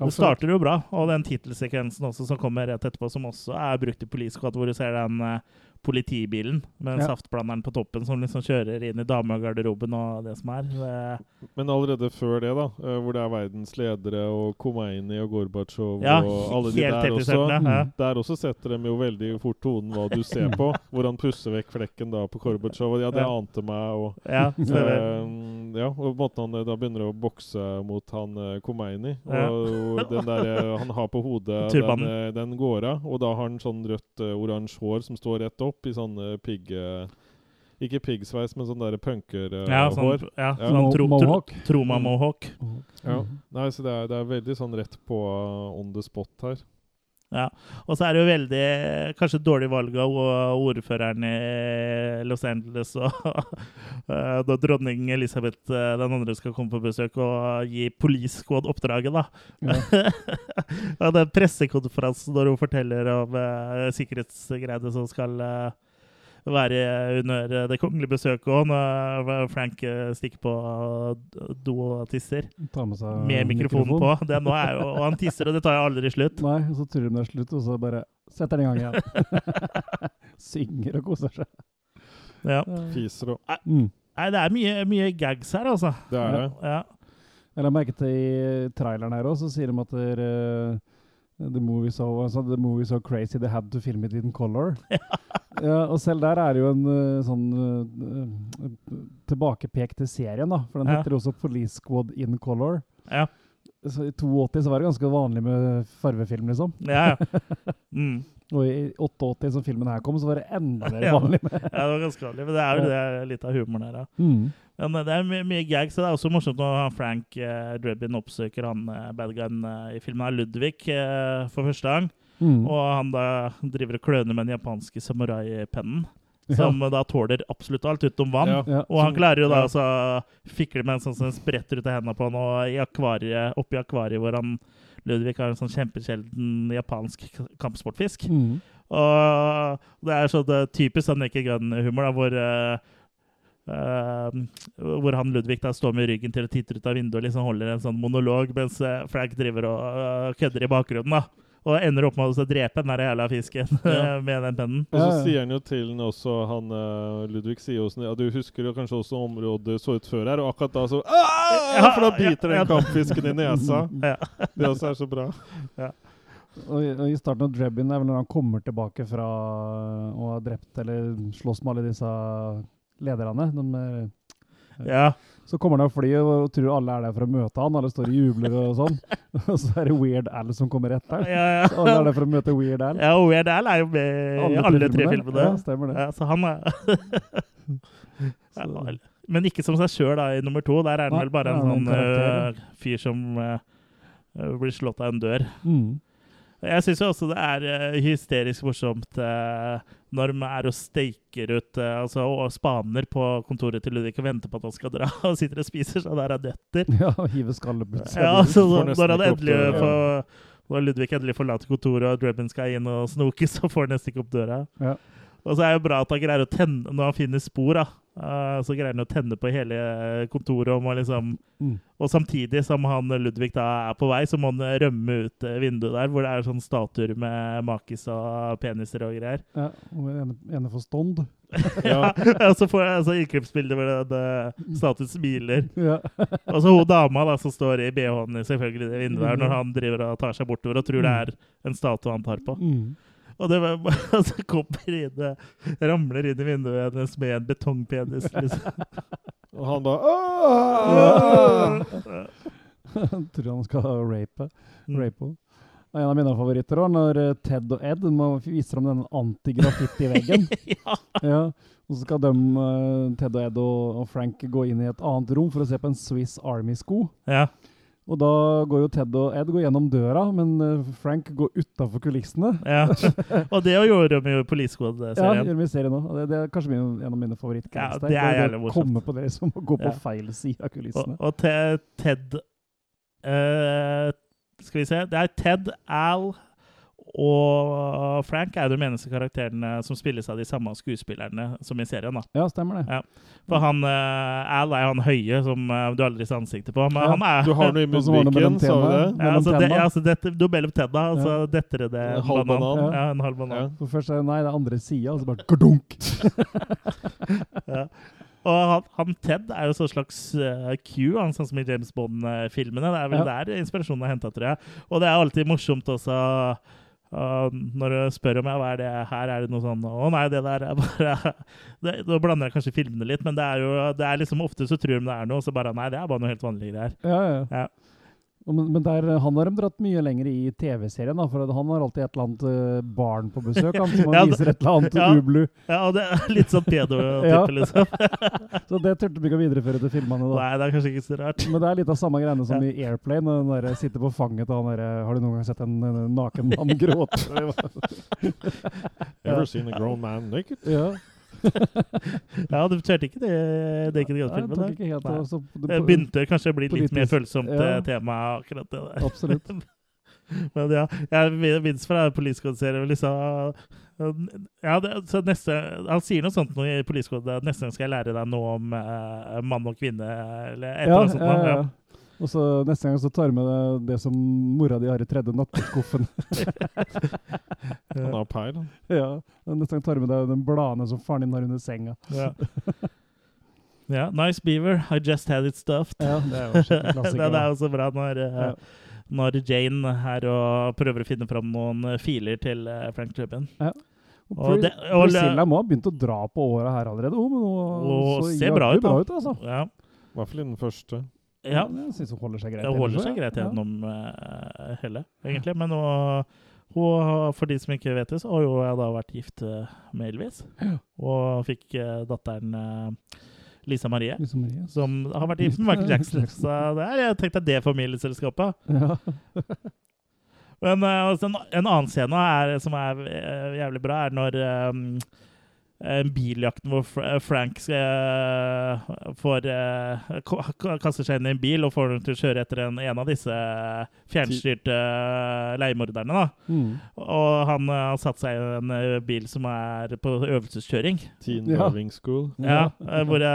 Det starter jo bra. Og den tittelsekvensen også som kommer rett etterpå, som også er brukt i Police Squad, hvor du ser den eh, politibilen med Ja. saftblanderen på toppen som liksom kjører inn i damegarderoben og det som er. Det, Men allerede før det, da, eh, hvor det er verdens ledere og Khomeini og Gorbatsjov ja, og alle de der også ja. Der også setter de jo veldig fort tonen hva du ser på. hvor han pusser vekk flekken da på Gorbatsjov. Ja, det Ja. ante meg. og. Eh, ja, og måten han eh, da begynner å bokse mot han Khomeini Ja. Og, og den der han har på hodet, den, den går av. Og da har han sånn rødt-oransje hår som står rett opp i sånne pigge... pigg... eh, ikke piggsveis, men sånn punkerhår. punker-hår. Ja, sånn, ja, Ja. sånn tro, tro, Mohawk. Troma-mohawk. ja. Mm. Nei, så det er, det er veldig sånn rett på uh, on the spot her. Ja. Og så er det jo veldig kanskje dårlig valg av ordføreren i Los Angeles og eh, da dronning Elisabeth eh, den andre skal komme på besøk og gi Police Squad oppdraget, da. Ja. den pressekonferansen når hun forteller om uh, sikkerhetsgreiene som skal eh, være under det kongelige besøket òg, når Frank eh, stikker på do og tisser. Ta med seg Med mikrofonen på. Det nå er jo, og han tisser, og det tar jo aldri slutt. Nei, og så tror de det er slutt, og så bare setter den i gang igjen. Synger og koser seg. Ja. Fiser og Mm. Nei, det er mye, mye gags her, altså. Det er det. Ja. Jeg la merke til i traileren her også, så sier de at dere er, eh, the, movie so, altså, the movie so crazy they had to film it in color. ja, og selv der er det jo en uh, sånn eh, tilbakepek til serien, da. For den Ja. heter også Police Squad in color. Ja. Så I 82 så var det ganske vanlig med farvefilm, liksom. Ja, ja. Mm. Og i 88, som filmen her kom, så var det enda mer vanlig med ja, det var ganske vanlig. Men det er jo det litt av humoren her, ja. mm. Men det er mye, mye gags, og det er også morsomt når han Frank eh, Drebin oppsøker han eh, badguyen eh, i filmen av Ludvig, eh, for første gang. Mm. Og han da driver og kløner med den japanske samurai-pennen, Ja. som da tåler absolutt alt utenom vann. Ja. Ja. Og han klarer jo da Ja. altså fikle med en sånn som spretter ut av hendene på han, og i akvariet, oppi akvariet hvor han Ludvig har en sånn kjempesjelden japansk kampsportfisk. Mm. Og det er sånn eh, typisk sånn Naked Gun-humor, da, hvor eh, hvor han Ludvig da står med ryggen til og titter ut av vinduet og liksom holder en sånn monolog, mens eh, Frank driver og eh, kødder i bakgrunnen. da. Og ender opp med å drepe den der jævla fisken Ja. med den pennen. Og så sier han jo til den også, han eh, Ludvig sier jo sånn Ja, du husker jo kanskje også området så ut før her, og akkurat da så «Ah!» Ja, For da biter ja, ja. den kampfisken i nesa. Ja. Det også er så bra. Og, i- og I starten av Drebin er vel når han kommer tilbake fra å ha drept eller slåss med alle disse lederne. De, er- ja. så kommer han av flyet og tror alle er der for å møte han. Alle står og jubler og sånn. Og så er det Weird Al som kommer etter. ja, Så alle er der for å møte Weird Al. Ja, og Weird Al er jo med i alle tre filmene. Ja, stemmer det. Ja, så han er Men ikke som seg sjøl i nummer to. Der er han vel bare en sånn en øh, fyr som øh, blir slått av en dør. Mm. Jeg syns jo også det er eh, hysterisk morsomt eh, når de er og steiker ut eh, altså, og spaner på kontoret til Ludvig og venter på at han skal dra, og sitter og spiser så der av nøtter. Ja, og hive skallet Ja, altså, når han endelig får Når Ludvig endelig forlater kontoret og Drebin skal inn og snoke, så får han nesten ikke opp døra. Ja. Og så er det jo bra at han greier å tenne når han finner spor, da. Eh, så greier han å tenne på hele kontoret. Og, liksom, Mm. og samtidig som han Ludvig da er på vei, så må han rømme ut eh, vinduet der, hvor det er sånn statuer med makis og peniser og greier. Ja, og ene, ene for stånd. Ja, og så får jeg altså inngrepsbilde hvor det, det statuen smiler. Ja. Og så hun dama da, som står i BH-en i selvfølgelig det vinduet der, når han driver og tar seg bortover og tror det er en statue han tar på. Mm. Og det var bare, så kommer inn, det, ramler inn i vinduet hennes med en betongpenis. Liksom. Og han bare «Åh!» Tror han skal rape. Mm. henne. Og En av mine favoritter var når eh, Ted og Ed må vise fram den antigraffiti-veggen. ja. ja. Og så skal de, eh, Ted og Ed og Frank gå inn i et annet rom for å se på en Swiss Army-sko. ja. Og da går jo Ted og Ed går gjennom døra, men eh, Frank går utafor kulissene. ja. Og det gjorde de jo i Police Ja, Squad-serien. gjør vi i serien. Det, det er kanskje min, en av mine favorittgags. Ja, det er jævlig morsomt. Komme på det som å gå på Ja. feil side av kulissene. og te, Ted uh, Skal vi se Det er Ted, Al og Frank er jo den eneste karakteren som spilles av de samme skuespillerne som i serien. da. Ja, stemmer det. Ja. For han eh, Al er han høye som eh, du aldri ser ansiktet på. Men Ja, han er Du har noe i musikken, munnviken, sa du det? ja, altså, det, ja, altså dette, Du mellom tenna, og så detter det En halv banan. Ja. Ja. en halv banan. Ja. For først er det nei, det er andre sida, og så bare gardunk. Ja. Og han, han Ted er jo så slags uh, Q, han, sånn som i James Bond-filmene. Det er vel der inspirasjonen er henta, tror jeg. Og det er alltid morsomt også uh, når du spør om ja, hva er det her, er det noe sånn Å nei, det der er bare det, Da blander jeg kanskje filmene litt, men det er jo det er liksom ofte så tror de det er noe, og så bare Nei, det er bare noe helt vanlig greier. Ja, ja. Ja. Men, men der, han har de dratt mye lenger i TV-serien, da, for han har alltid et eller annet eh, barn på besøk. Han, som han Ja, viser et eller annet ja. ublu. Ja, og det er litt sånn pedo-type, Ja. liksom. Så det turte vi ikke å videreføre til filmene. da. Nei, det er kanskje ikke så rart. Men det er litt av samme greiene som i Airplane. Når den der sitter på fanget til han derre Har du noen gang sett en, en naken mann gråte? Ever seen a grown man naked? ja. Ja, du kjørte ikke det Naked Gun-filmen? Det begynte kanskje å bli litt mer følsomt ja. eh, tema, akkurat det der. Absolutt. Men ja, jeg minst fra Police Squad-serien liksom ja, det, så neste, Han sier noe sånt i at neste gang skal jeg lære deg noe om uh, mann og kvinne, eller et eller annet sånt. ja, ja, ja. Og så neste gang så tar du med deg det som mora di har i tredje nattbordskuffen. Han har peil. han. ja. Neste gang tar du med deg den bladene som faren din har under senga. Ja. ja. Nice beaver. I just had it stuffed. Ja, det er jo klassiker. det, da. er jo så bra når, eh, Ja. når Jane er og prøver å finne fram noen eh, filer til eh, Frank Drebin. Og Og det- og- Priscilla må ha begynt å dra på åra her allerede. Oh, men hun Og så ser bra ut, bra ut altså. Ja. I hvert fall i den første. Ja. Jeg syns hun holder seg greit. Det holder seg greit gjennom ja. hele, egentlig. Men nå, hun, for de som ikke vet det, så har jo jeg da vært gift eh, med Elvis. Og fikk eh, datteren eh, Lisa Marie, Lisa Marie. som har vært gift med Michael Jackson. Så det er, jeg tenkte det familieselskapet. Ja. Men eh, altså, en, en annen scene er, som er eh, jævlig bra, er når um, biljakten hvor Frank får uh, kaster seg inn i en bil og får den til å kjøre etter en, en av disse fjernstyrte leiemorderne. Mm. Og han eh, har satt seg i en eh, bil som er på øvelseskjøring. Teen Ja. Driving School. Ja, eh, hvor det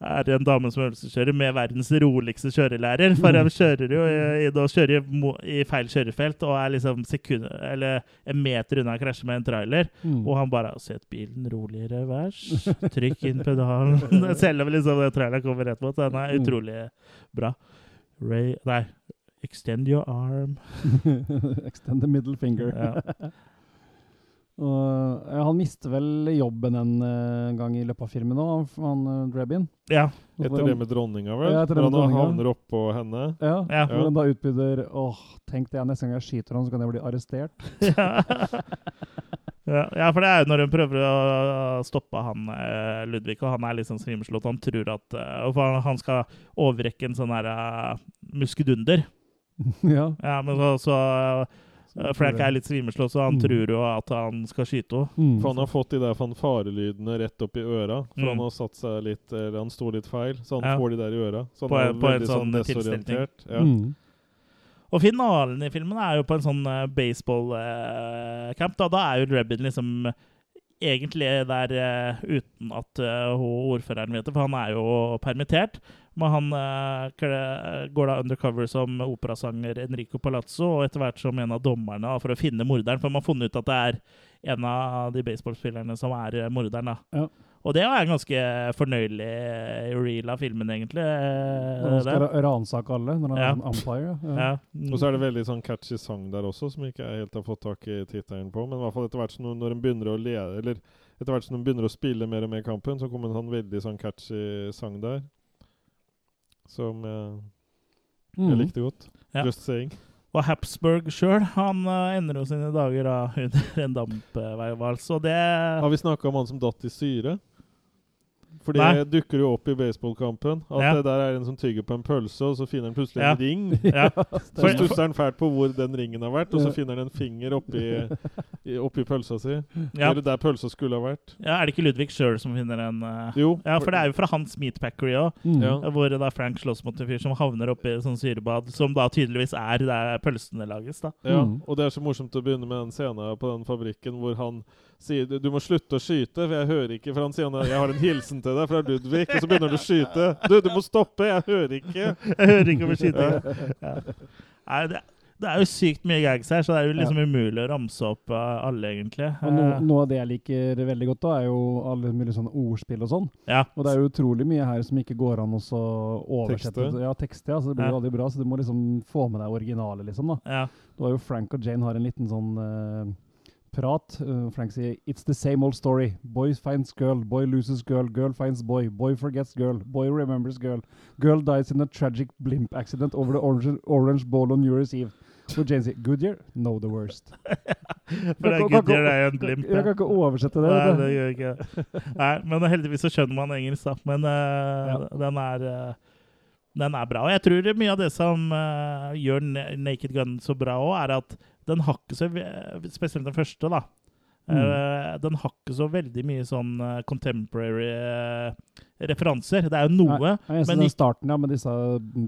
er en dame som øvelseskjører med verdens roligste kjørelærer. For hun kjører jo i, kjører i feil kjørefelt og er liksom sekund, eller en meter unna å krasje med en trailer. Mm. Og han bare 'Sett bilen rolig i revers. Trykk inn pedalen.' Selv om liksom traileren kommer rett mot. Den er Mm. utrolig bra. Ray Nei. Extend your arm. Extend the middle finger. Ja. Og, ja, han mister vel jobben en eh, gang i løpet av filmen òg, han, uh, Drebin. ja. Etter det med dronninga, vel? Ja, etter det med Når han havner oppå henne. Ja, Ja. Hvor han da utbyder Åh, tenk det, neste gang jeg skyter han, så kan jeg bli arrestert. ja, ja, for det er jo når hun prøver å stoppe han eh, Ludvig, og han er litt sånn svimslått. Han tror at eh, for han- han skal overrekke en sånn her uh, muskedunder. ja. Ja, men så, så Eh, Frank er litt svimmel, så han Mm. tror jo at han skal skyte henne. Mm. For han har fått de der fanfarelydene rett opp i øra. For Mm. han har satt seg litt Eller han sto litt feil, så han Ja. får de der i øra. Så han På er en- på veldig sånn sånn desorientert. Ja. Mm. Og finalen i filmen er jo på en sånn uh, baseballcamp. da. da er jo Rebin liksom egentlig der eh, uten at eh, hun ordføreren vet det, for han er jo permittert. Men han eh, går da undercover som operasanger Enrico Palazzo, og etter hvert som en av dommerne for å finne morderen. For man har funnet ut at det er en av de baseballspillerne som er eh, morderen. da. Ja. Og det er en ganske fornøyelig eh, reel av filmen, egentlig. Han skal ransake alle når han Ja. er en umpire. Ja. Ja. Mm. Og så er det veldig sånn catchy sang der også, som ikke jeg helt har fått tak i tittelen på. Men i hvert fall etter hvert som når en begynner å lede, eller etter hvert som de begynner å spille mer og mer kampen, så kommer en sånn veldig sånn catchy sang der. Som jeg, Mm. likte godt. Ja. Just saying. Og Habsburg sjøl, han eh, ender jo sine dager da under en det Har vi snakka om han som datt i syre? For det dukker jo opp i baseballkampen. At Ja. det der er en som tygger på en pølse, og så finner han plutselig Ja. en ring. Ja. Så stusser han fælt på hvor den ringen har vært, og så finner han en finger oppi, i- oppi pølsa si. Ja. Eller der pølsa skulle ha vært. ja, Er det ikke Ludvig sjøl som finner en uh... Jo. Ja, for det er jo fra hans Meatpackery òg, Mm. Ja. hvor da Frank slåss mot en fyr som havner oppi sånn syrebad, som da tydeligvis er der pølsene lages, da. Ja, Mm. og det er så morsomt å begynne med den scenen på den fabrikken hvor han sier du, du må slutte å skyte, for jeg hører ikke For han sier han, jeg har en hilsen til deg fra Ludvig, og så begynner han å skyte. Du, du må stoppe, jeg hører ikke. Jeg hører ikke over skytinga. Ja. Nei, det, det er jo sykt mye gags her, så det er jo liksom umulig å ramse opp eh, alle, egentlig. Og no, Eh, noe av det jeg liker veldig godt, da, er jo alle mulige sånne ordspill og sånn. ja. Og det er jo utrolig mye her som ikke går an å oversette. Tekster. Ja, tekster, ja, så det blir Ja. jo aldri bra. Så du må liksom få med deg originalet, liksom. da. ja. Det var jo Frank og Jane har en liten sånn eh, prat. Uh, Frank sier It's the same old story. Boy finds girl, boy loses girl, girl finds boy, boy forgets girl, boy remembers girl. Girl dies in a tragic blimp accident over the orange, orange ball on New Year's Eve. Og Jane sier Goodyear? No, the worst. For det er Goodyear er jo en blimp. Jeg kan ikke oversette det. Nei, det gjør ikke. Nei, men heldigvis så skjønner man engelsk, da. Men uh, Ja. den er uh, den er bra. Og jeg tror mye av det som uh, gjør Naked Gun så bra òg, er at den har ikke så Spesielt den første, da. Eh, den har ikke så veldig mye sånn eh, contemporary eh, referanser. Det er jo noe. Nei, jeg men den starten ja, med disse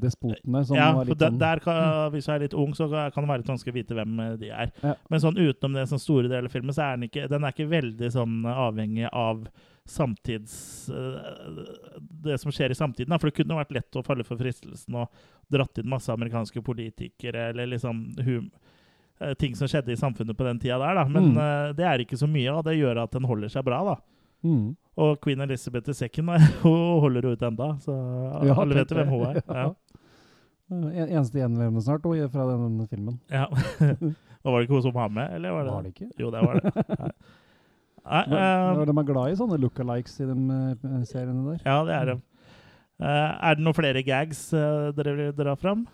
despotene som ja, var litt der, sånn der kan, Hvis du er litt ung, så kan det være litt vanskelig å vite hvem de er. Ja. Men sånn utenom det sånn store deler av filmen, så er den ikke, den er ikke veldig sånn avhengig av samtids... det som skjer i samtiden. For det kunne vært lett å falle for fristelsen og dratt inn masse amerikanske politikere eller liksom hum, ting som skjedde i samfunnet på den tida der. Da. Men Mm. uh, det er ikke så mye, og det gjør at den holder seg bra. da. mm. Og Queen Elizabeth II hun holder ut enda, så Ja, alle vet jo hvem hun er. Ja. En, eneste gjenlevende snart og fra denne filmen. Ja. Og var det ikke hun som var med, eller var det? Var det ikke? Jo, det var det. Nei, Nei, uh, eh, de er glad i sånne lookalikes i de eh, seriene der. ja, det er det. Uh, er det noen flere gags eh, dere vil dra fram?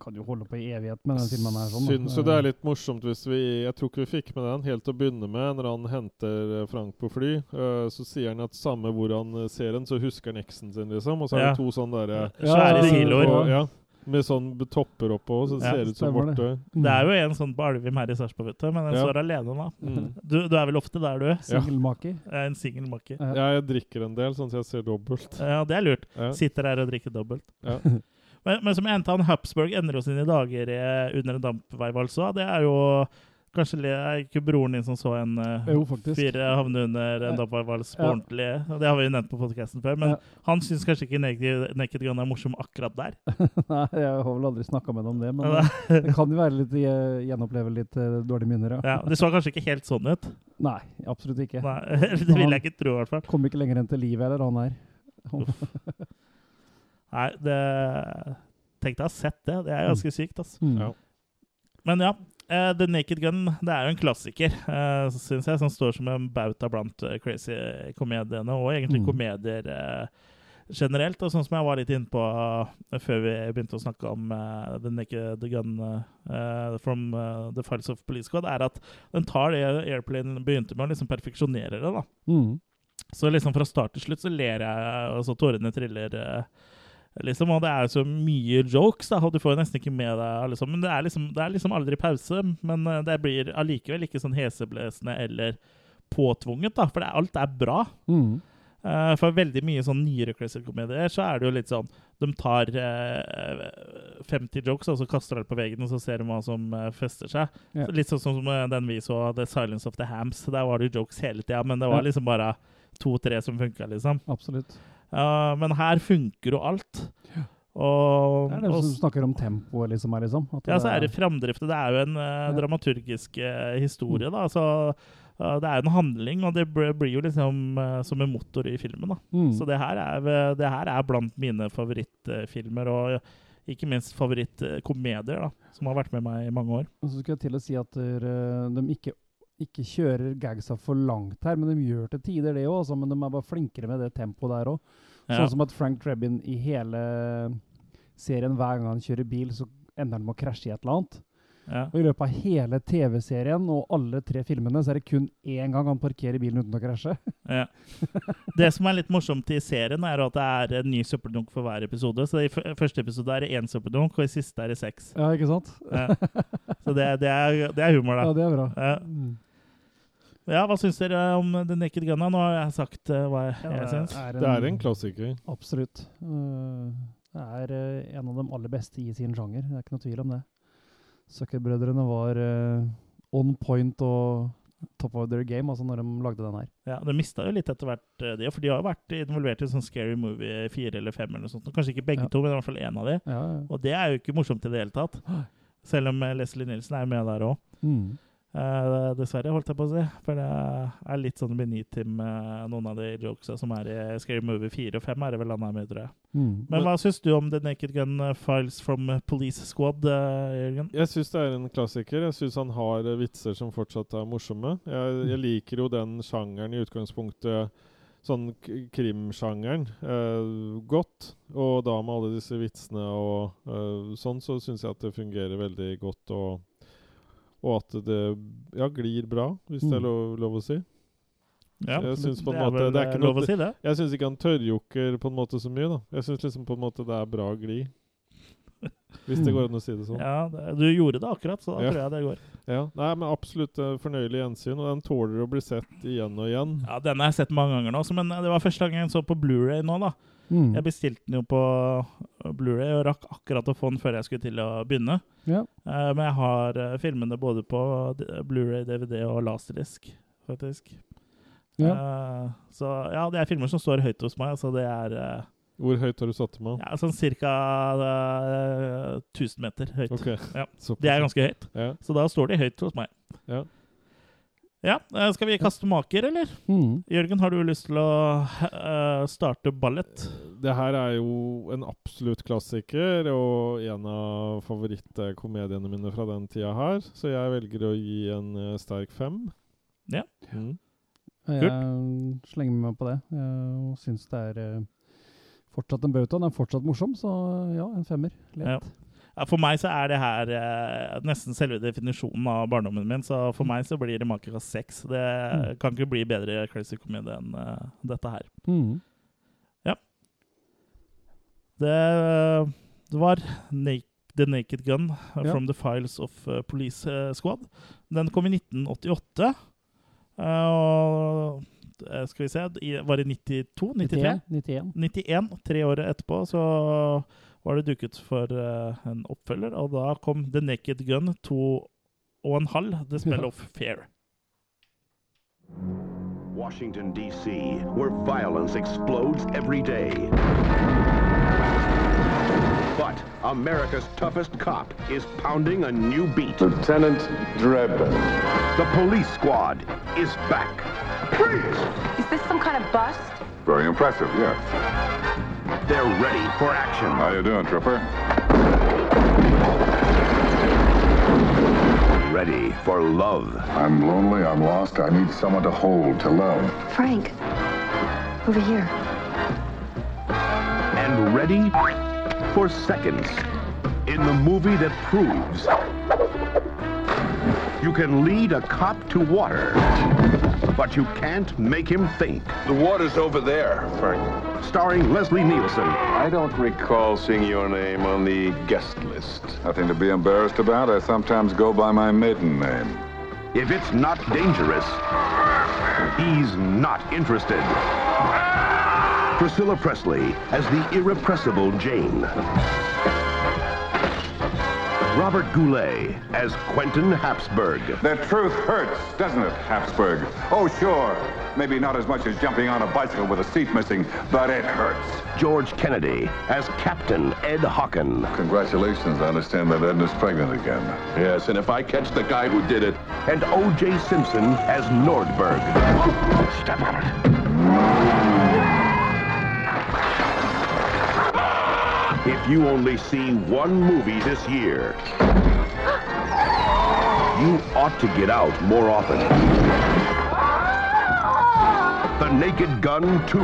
Kan jo holde på i evighet med den filmen her. Sånn. Syns jo det er litt morsomt hvis vi Jeg tror ikke vi fikk med den helt til å begynne med. Når han henter eh, Frank på fly, eh, så sier han at samme hvor han eh, ser den, så husker han eksen sin, liksom. Og så er Ja. to sånne derre Svære siloer. Ja, med sånn topper oppå, så det Ja, ser ut som borte. det. Mm. Det er jo en sånn på Alvim her i Sarpsborg, vet du, men den Ja. står alene, da. Mm. Du, du er vel ofte der, du? Singelmaker. Jeg er en singel makke. Ja. Ja, jeg drikker en del, sånn at jeg ser dobbelt. Ja, det er lurt. Ja. Sitter her og drikker dobbelt. Ja. Men, men som en endte han, Hapsburg ender jo sine dager eh, under en dampveiv, altså. Det er jo kanskje det er ikke broren din som så en eh, Jo, fyr havne under en dampveivals på Ja. ordentlig. Det har vi jo nevnt på podkasten før, men Ja. han syns kanskje ikke Naked, Naked Gun er morsom akkurat der. Nei, jeg har vel aldri snakka med ham om det, men eh, det kan jo være litt gjenoppleve litt uh, dårlige minner, ja. Ja, det så kanskje ikke helt sånn ut. Nei, absolutt ikke. Nei, det vil jeg ikke tro, i hvert fall. Kom ikke lenger enn til livet, eller han her. Nei, det Tenk deg å ha sett det. Det er ganske sykt, altså. Mm. Ja. Men ja. Uh, The Naked Gun det er jo en klassiker, uh, syns jeg, som står som en bauta blant uh, crazy komediene, og egentlig Mm. komedier eh, generelt. Og sånn som jeg var litt inne på eh, før vi begynte å snakke om eh, The Naked Gun eh, from eh, The Files of Police Squad, er at den tar det Airplane begynte med, og liksom perfeksjonerer det. da. Mm. Så liksom fra start til slutt så ler jeg, og så tårene triller. eh, Liksom, og det er så mye jokes, da, og du får nesten ikke med deg liksom. Men det er liksom, det er liksom aldri pause. Men eh, det blir allikevel ikke sånn heseblesende eller påtvunget, da, for det, alt er bra. Mm. Uh, for veldig mye sånn nyere classic-komedier så er det jo litt sånn De tar uh, 50 jokes, og så kaster de på veggen, og så ser de hva som uh, fester seg. Yeah. Så litt sånn som eh, den vi så, The Silence of the Hams. Der var det jo jokes hele tida, men det var yeah. liksom bare to-tre som funka, liksom. Absolutt. Ja, men her funker jo alt. Og, Det er det og som snakker om tempoet, liksom. Her, liksom. Ja, så er det framdrift. Det er jo en eh, dramaturgisk uh, historie, da. Så eh, det er jo en handling, og det blir, jo liksom som en motor i filmen, da. Mm. Så det her, er, det her er blant mine favorittfilmer, og ikke minst favorittkomedier, da. Som har vært med meg i mange år. Og så skal jeg til å si at de ikke, ikke kjører gagsa for langt her, men de gjør til tider det òg, men de er bare flinkere med det tempoet der òg. Ja. Sånn som at Frank Drebin i hele serien, hver gang han kjører bil, så ender han med å krasje i et eller annet. Ja. Og i løpet av hele TV-serien og alle tre filmene, så er det kun én gang han parkerer bilen uten å krasje. Ja. Det som er litt morsomt i serien, er at det er en ny søppeldunk for hver episode. Så i første episode er det én søppeldunk, og i siste er det seks. Ja, ikke sant? Ja. Så det, det, er, det er humor, da. Ja, det er bra. Ja. Hva syns dere om The Naked Gunna? Nå har jeg sagt uh, hva jeg, Ja, jeg syns. Det er en klassiker. Absolutt. Uh, det er uh, en av de aller beste i sin sjanger. Det er ikke noe tvil om det. Zucker-brødrene var on point og top of their game altså når de lagde den her. Ja, De mista jo litt etter hvert, det, for de har jo vært involvert i sånn Scary Movie 4 eller 5 eller noe sånt. Kanskje ikke begge Ja. to, men i hvert fall én av de. Ja, ja. Og det er jo ikke morsomt i det hele tatt. Selv om Leslie Nielsen er med der òg. Mm. Eh, dessverre, holdt jeg på å si. For det er litt sånn beneath him, eh, noen av de jokesa som er i Scary Movie 4 og 5, er det vel han er med, tror jeg. Mm. Men hva syns du om The Naked Gun eh, Files from Police Squad, uh, Jørgen? Jeg syns det er en klassiker. Jeg syns han har vitser som fortsatt er morsomme. Jeg, jeg liker jo den sjangeren i utgangspunktet, sånn krimsjangeren, uh, godt. Og da med alle disse vitsene og sånn, så syns jeg at det fungerer veldig godt. Og, og at det ja, glir bra, hvis det er Mm. lov, lov å si. Ja, Jeg syns på en det er måte vel, det er eh, ikke lov noe- å si det. Jeg syns ikke han tørrjokker på en måte så mye, da. Jeg syns liksom på en måte det er bra gli. Hvis det går an å si det sånn. Ja, det, du gjorde det akkurat, så da Ja. tror jeg det går. Ja, Nei, men absolutt eh, fornøyelig gjensyn, og den tåler å bli sett igjen og igjen. Ja, Den har jeg sett mange ganger nå, men det var første gang jeg så på Blu-ray nå, da. Mm. Jeg bestilte den jo på Blu-ray og rakk akkurat å få den før jeg skulle til å begynne. Ja. Uh, men jeg har uh, filmene både på Blu-ray, DVD og Laserdisk, faktisk. Ja. Uh, så ja, det er filmer som står høyt hos meg, så det er eh, Hvor høyt har du satt dem av? ja, sånn ca. 1000 meter høyt. Ok, Ja. Det er ganske høyt, ja. så da står de høyt hos meg. Ja. Ja, eh, Skal vi kaste maker, eller? Mm. Jørgen, har du lyst til å uh, starte ballet? Det her er jo en absolutt klassiker, og en av favorittkomediene mine fra den tida her. Så jeg velger å gi en uh, sterk fem. Ja. Mm. Jeg slenger meg på det. Jeg syns det er uh, fortsatt en bauta. Den er fortsatt morsom, så ja, en femmer. Lett. Ja. Ja, for meg så er det her eh, nesten selve definisjonen av barndommen min. Så for meg så blir det Makekast 6. Det Mm. kan ikke bli bedre crazy comedy enn uh, dette her. Mm. Det, det var Naked The Naked Gun Ja. from the Files of uh, Police uh, Squad. Den kom i 1988. Uh, og eh, skal vi se Var det 92? 93? 91. 91. Tre år etterpå så var det duket for eh, en oppfølger, og da kom The Naked Gun 2 og en halv, The Smell Ja. of Fear. Washington, D.C., where violence explodes every day. But America's toughest cop is pounding a new beat. Lieutenant Drebin. The police squad is back. Please! Is this some kind of bust? Very impressive, yes. They're ready for action. How you doing, Trooper? Ready for love. I'm lonely, I'm lost, I need someone to hold, to love. Frank, over here. And ready for seconds. In the movie that proves you can lead a cop to water, but you can't make him think. The water's over there, Frank. Starring Leslie Nielsen, I don't recall seeing your name on the guest list. Nothing to be embarrassed about. I sometimes go by my maiden name. if it's not dangerous, he's not interested. Priscilla Presley as the irrepressible Jane. Robert Goulet as Quentin Habsburg. The truth hurts, doesn't it, Habsburg? Oh, sure. Maybe not as much as jumping on a bicycle with a seat missing, but it hurts. George Kennedy as Captain Ed Hocken. Congratulations. I understand that Edna's pregnant again. Yes, and if I catch the guy who did it. And O.J. Simpson as Nordberg. Step on it. If you only see one movie this year, you ought to get out more often. The Naked Gun 2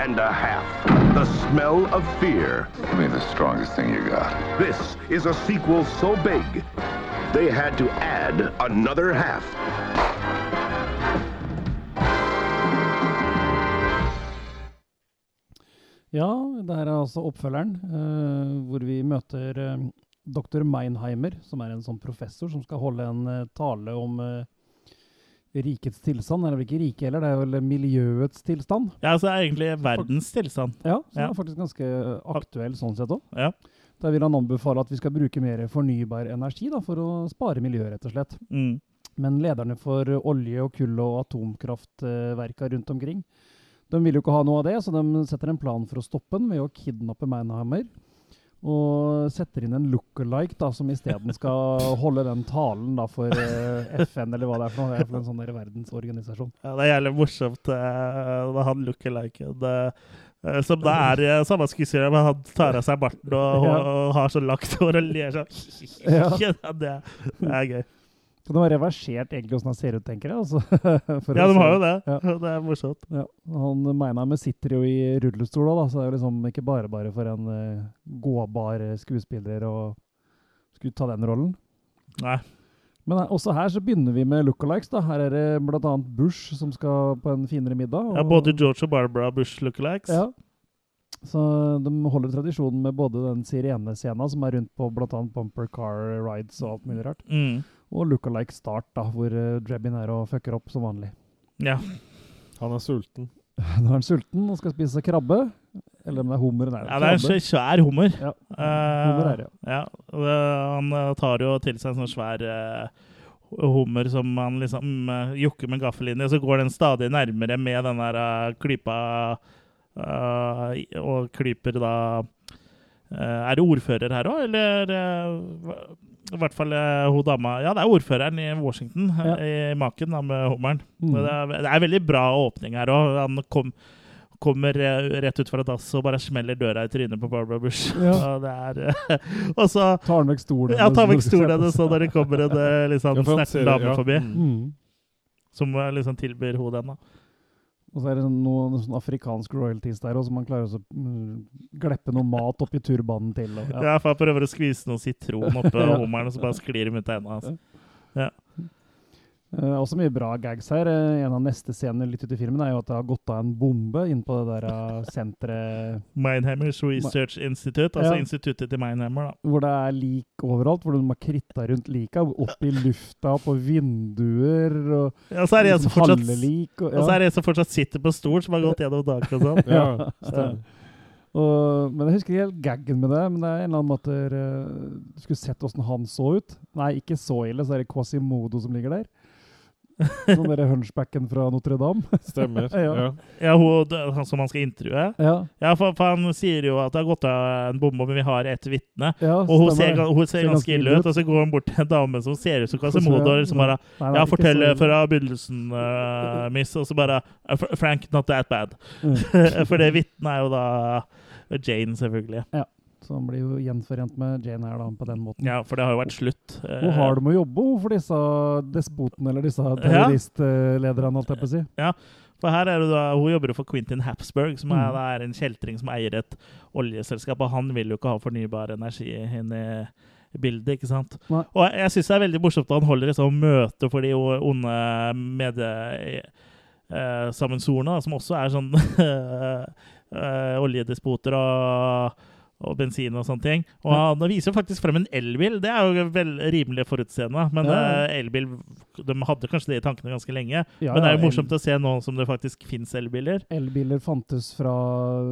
and a half. The Smell of Fear. Give me the strongest thing you got. This is a sequel so big, they had to add another half. Ja, det her er altså oppfølgeren, eh, hvor vi møter eh, dr. Meinheimer, som er en sånn professor som skal holde en eh, tale om eh, rikets tilstand. Eller ikke rike heller, det er vel miljøets tilstand. Ja, altså det er egentlig verdens tilstand. Ja, så Ja. det er faktisk ganske aktuell sånn sett òg. Ja. Der vil han anbefale at vi skal bruke mer fornybar energi da, for å spare miljøet, rett og slett. Mm. Men lederne for olje- og kull- og atomkraftverka rundt omkring, de vil jo ikke ha noe av det, så de setter en plan for å stoppe den ved å kidnappe Meinheimer. Og setter inn en look-alike da, som isteden skal holde den talen da, for eh, FN, eller hva det er for noe. Det er for en sånn verdensorganisasjon. Ja, det er jævlig morsomt da han look-aliken uh, Som da er uh, samme skuespiller, men han tar av seg barten og, og, og har så langt hår og ler sånn. Ja. Ja, det, er- det er gøy. Så de har reversert egentlig hvordan han ser ut, tenker jeg. Altså, Ja, de har jo det. Ja. Det er morsomt. Ja, han Meinheimer sitter jo i rullestol òg, så det er jo liksom ikke bare bare for en uh, gåbar skuespiller å skulle ta den rollen. Nei. Men her- også her så begynner vi med lookalikes. da. Her er det bl.a. Bush som skal på en finere middag. Ja, både George og Barbara Bush lookalikes. Ja. Så de holder tradisjonen med både den sirenescena som er rundt på bl.a. bumper car rides og alt mulig rart, Mm. Og lookalike start, da, hvor uh, Drebin er og fucker opp som vanlig. ja. Han er sulten. Nå er han sulten og skal spise krabbe. Eller om det er hummer. Nei, ja, det er en svær- hummer. Ja, Uh, hummer er det, ja. det, han eh, tar jo til seg en sånn svær uh, hummer som han liksom uh, jokker med gaffelinje, og så går den stadig nærmere med den der uh, klypa eh, Og klyper da eh, Er det ordfører her òg, eller eh, i hvert fall eh, hun dama Ja, det er ordføreren i Washington, eh, Ja. i maken da, med hummeren. Mm. Det, er, det er veldig bra åpning her òg. Han kom, kommer rett ut fra dass og bare smeller døra i trynet på Barbara Bush. Ja. Og det er eh, Og så Tar han vekk stolen ja, tar vekk stolen hennes så når det kommer en liksom, Ja, snerten dame ja. forbi, Mm. Som liksom tilbyr henne den. da. Og så er det sånn noe, noe sånn afrikansk royalties der òg, som man klarer å mm, gleppe noe mat oppi turbanen til. Og, Ja. for jeg prøver å skvise noe sitron oppi Ja. hummeren, og så bare sklir de ut av hendene hans. Eh, også mye bra gags her. Uh, en av neste scener litt ut i filmen er jo at det har gått av en bombe inn på det der uh, senteret Mindhammers Research Institute, altså Ja. instituttet til Mindhammer. da. hvor det er lik overalt, hvor de har kritta rundt lika, opp i lufta, på vinduer og Ja, så er det en som liksom fortsatt, hallelik, Og, og så er det en som fortsatt sitter på stol, som har gått gjennom taket og sånn. Ja, stemmer. Og, men jeg husker ikke helt gaggen med det. Men det er en eller annen måte uh, Du skulle sett åssen han så ut. Nei, ikke så ille, så er det Quasimodo som ligger der. Sånn derre hunchbacken fra Notre-Dame. Stemmer. Ja. ja. Ja, hun, han som han skal intervjue. Ja, Ja, for, for han sier jo at det har gått av en bombe, men vi har ett vitne. ja Og hun ser, hun ser ganske ille ut, og så går hun bort til en dame som ser ut som Quasimodo, og liksom bare Nei, nei, Ja, fortell fra begynnelsen, uh, miss. Og så bare "Uh, Frank, not that bad. Mm. For det vitnet er jo da Jane, selvfølgelig. Så han blir jo gjenforent med Jane her da, på den måten. Ja, for det har jo vært slutt. Eh, Hvor har de å jobbe for disse despotene, eller disse terroristlederne, holdt jeg på å si? For her er det da, Hun jobber jo for Quentin Hapsburg, som er, Mm. er en kjeltring som eier et oljeselskap. Og han vil jo ikke ha fornybar energi inn i bildet, ikke sant? Nei. Og jeg syns det er veldig morsomt at han holder et sånt møte for de onde medie... eh, som også er sånn eh, oljedespoter og, og bensin og sånne ting. Og han viser faktisk frem en elbil. Det er jo vel rimelig forutseende. Men Ja, eh, elbil De hadde kanskje det i tankene ganske lenge. Ja, men det er jo morsomt å se nå som det faktisk fins elbiler. Elbiler fantes fra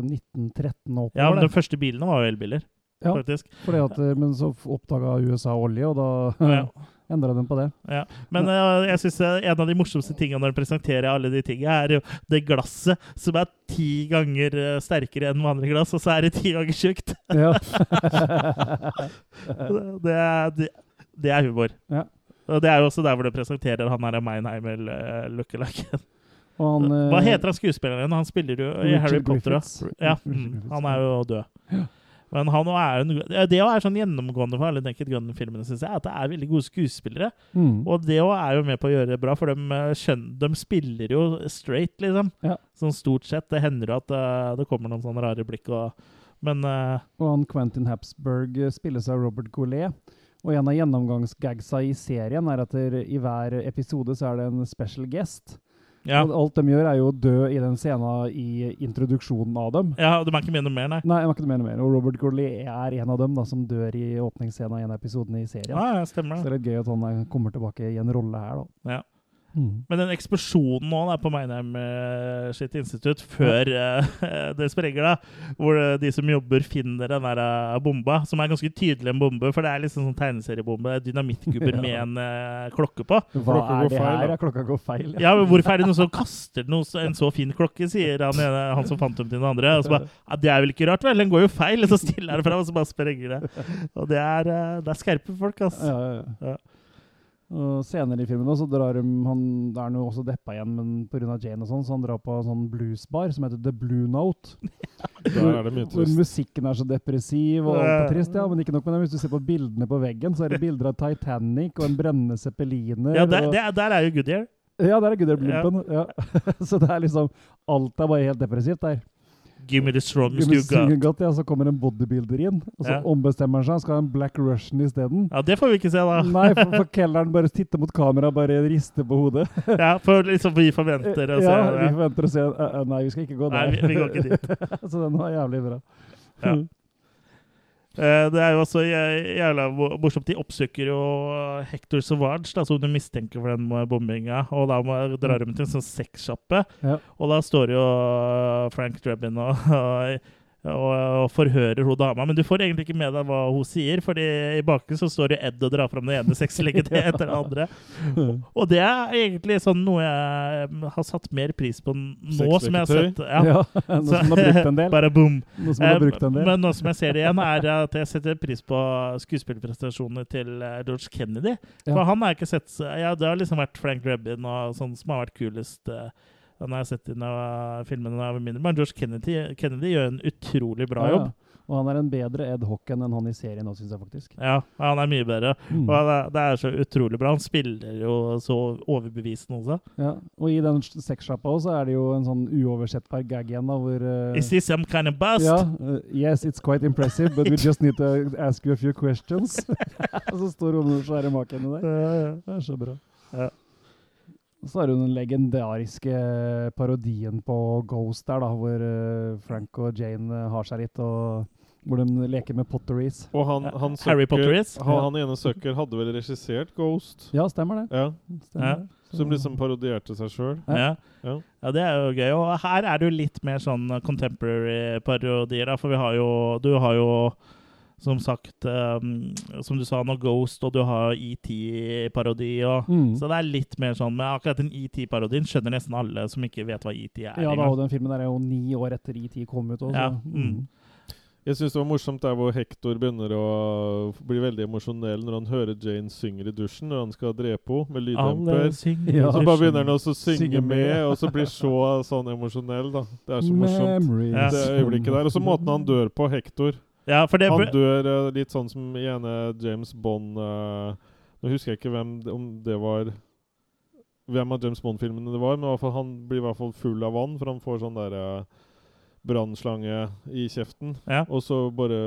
1913 og Ja, men De første bilene var jo elbiler, Ja. faktisk. Fordi at, eh, men så oppdaga USA olje, og da Ja. endra de på det. Ja. Men uh, jeg synes eh, en av de morsomste tingene når de presenterer alle de tingene, er jo det glasset som er ti ganger sterkere enn vanlig glass, og så er det ti ganger tjukt. Ja. det, det, det er humor. Ja. Og det er jo også der hvor du presenterer han her Meinheimer lookalaken. Og han, eh, Hva heter han skuespilleren? Han spiller jo i Harry Potter. Ja, mm, han er jo død. Men han er en, det er sånn gjennomgående for alle Naked Gun-filmene, syns jeg, at det er veldig gode skuespillere. Mm. Og det også er jo med på å gjøre det bra, for de, eh, skjønner, de spiller jo straight, liksom. Ja. Sånn stort sett. Det hender jo at eh, det kommer noen sånne rare blikk og Men uh, Og han Quentin Hapsburg spilles av Robert Goulet. Og en av gjennomgangsgagsa i serien er at der, i hver episode så er det en special guest. Ja. Alt de gjør, er jo å dø i den scenen i introduksjonen av dem. ja, og de er ikke med noe mer, nei. Nei, jeg må ikke mer, mer. Og Robert Gourley er en av dem da, som dør i åpningsscenen i en av episodene i serien. Ja, ja, stemmer Så det. er litt gøy at han kommer tilbake i en rolle her, da. Ja. Mm. Men den eksplosjonen nå på Meinheim eh, sitt institutt, før uh, det sprenger, da, hvor eh, de som jobber, finner den der uh, bomba, som er ganske tydelig en bombe, for det er liksom sånn tegneseriebombe, dynamittgubber Ja. med en uh, klokke på. Hva Klokka er det feil, her? da. Klokka går feil. Ja, men Hvorfor er det noen som kaster noe, så- en så fin klokke, sier han, han som fant dem til den andre. Og så bare, ja, Det er vel ikke rart, vel? Den går jo feil! Og så stiller han fra, og så bare sprenger det. Og det er, det er skerpe folk, altså. Ja, ja, ja. Ja. Og senere i filmen også, så drar de han, det er jo også deppa igjen, men pga. Jane og sånn, så han drar på en sånn bluesbar som heter The Blue Note. Der er det mye trist. musikken er så depressiv og alt er trist. ja, Men ikke nok med det. Hvis du ser på bildene på veggen, så er det bilder av Titanic og en brennende zeppeliner. Ja, der, der, der er jo Goodyear. ja, der er Goodyear Blimpen. Ja. så det er liksom Alt er bare helt depressivt der. Give me the strongest you got. godt, ja, så kommer en bodybuilder inn, og så Ja. ombestemmer han seg. Skal ha en Black Russian isteden. Ja, det får vi ikke se, da. Nei, for, for kelneren bare titter mot kamera bare rister på hodet. Ja, For liksom vi forventer å se ja, vi forventer å se uh, uh, Nei, vi skal ikke gå Nei, der. vi, vi går ikke dit. så den var jævlig bra. Ja. Eh, Det er jo også jævla mo- morsomt. De oppsøker jo Hector Sauvage, da, som du mistenker for den bombinga. Og da må drar de til en sånn sexsjappe, Ja. og da står jo Frank Drebin og, og, og forhører hun dama. Men du får egentlig ikke med deg hva hun sier, Fordi i bakgrunnen så står jo Ed og drar fram det ene sexlegget etter det andre. Og det er egentlig sånn noe jeg har satt mer pris på nå som jeg har sett ja. Ja, Noe som har brukt en del. Bare boom. Noe som har Eh, brukt en del. Men nå som jeg ser det igjen, er at jeg setter pris på skuespillerprestasjonene til eh, George Kennedy. Ja. For han har jeg ikke sett ja, Det har liksom vært Frank Rebin og sånn som har vært kulest. Eh, Den har jeg sett i av filmene da jeg var mindre. Men George Kennedy, Kennedy gjør en utrolig bra jobb. ja. Og han er en bedre Ed Hocken enn han i serien nå, syns jeg faktisk. Ja, han er mye bedre. Mm. Og det, det er så utrolig bra. Han spiller jo så overbevisende også. Ja. Og i den sexsjappa også er det jo en sånn uoversettbar gag igjen, da, hvor uh, Is this some kind of bust? Ja. uh, yes, it's quite impressive, but we just need to ask you a few questions. Og så står hun og skjærer maken. Ja, ja. Det er så bra. Ja. Og så har du den legendariske parodien på Ghost der, da, hvor eh, Frank og Jane eh, har seg litt, og hvor de leker med potteries. Og han, han Harry Potteries? Han, han ene søker hadde vel regissert Ghost? Ja, stemmer det. Ja. Stemmer Ja. det. Som liksom parodierte seg sjøl. Ja. Ja. ja, det er jo gøy. Og her er det jo litt mer sånn contemporary parodier, da, for vi har jo Du har jo som sagt, um, som du sa, nå Ghost, og du har ET-parodi. og Mm. Så det er litt mer sånn Men akkurat den ET-parodien skjønner nesten alle som ikke vet hva ET er. Ja, da, og den filmen der er jo ni år etter ET kom ut. Også. Ja, mm. Jeg syns det var morsomt der hvor Hector begynner å bli veldig emosjonell når han hører Jane synger i dusjen når han skal drepe henne med lyddemper. Ja. Så bare begynner han også å synge Synge med. med, og så blir så sånn emosjonell, da. Det er så morsomt. Memories. Det øyeblikket der. Og så måten han dør på, Hector. Ja, det Han dør eh, litt sånn som i ene James Bond uh, Nå husker jeg ikke hvem om det var Hvem av James Bond-filmene det var, men i hvert fall han blir i hvert fall full av vann, for han får sånn der eh, brannslange i kjeften, Ja. og så bare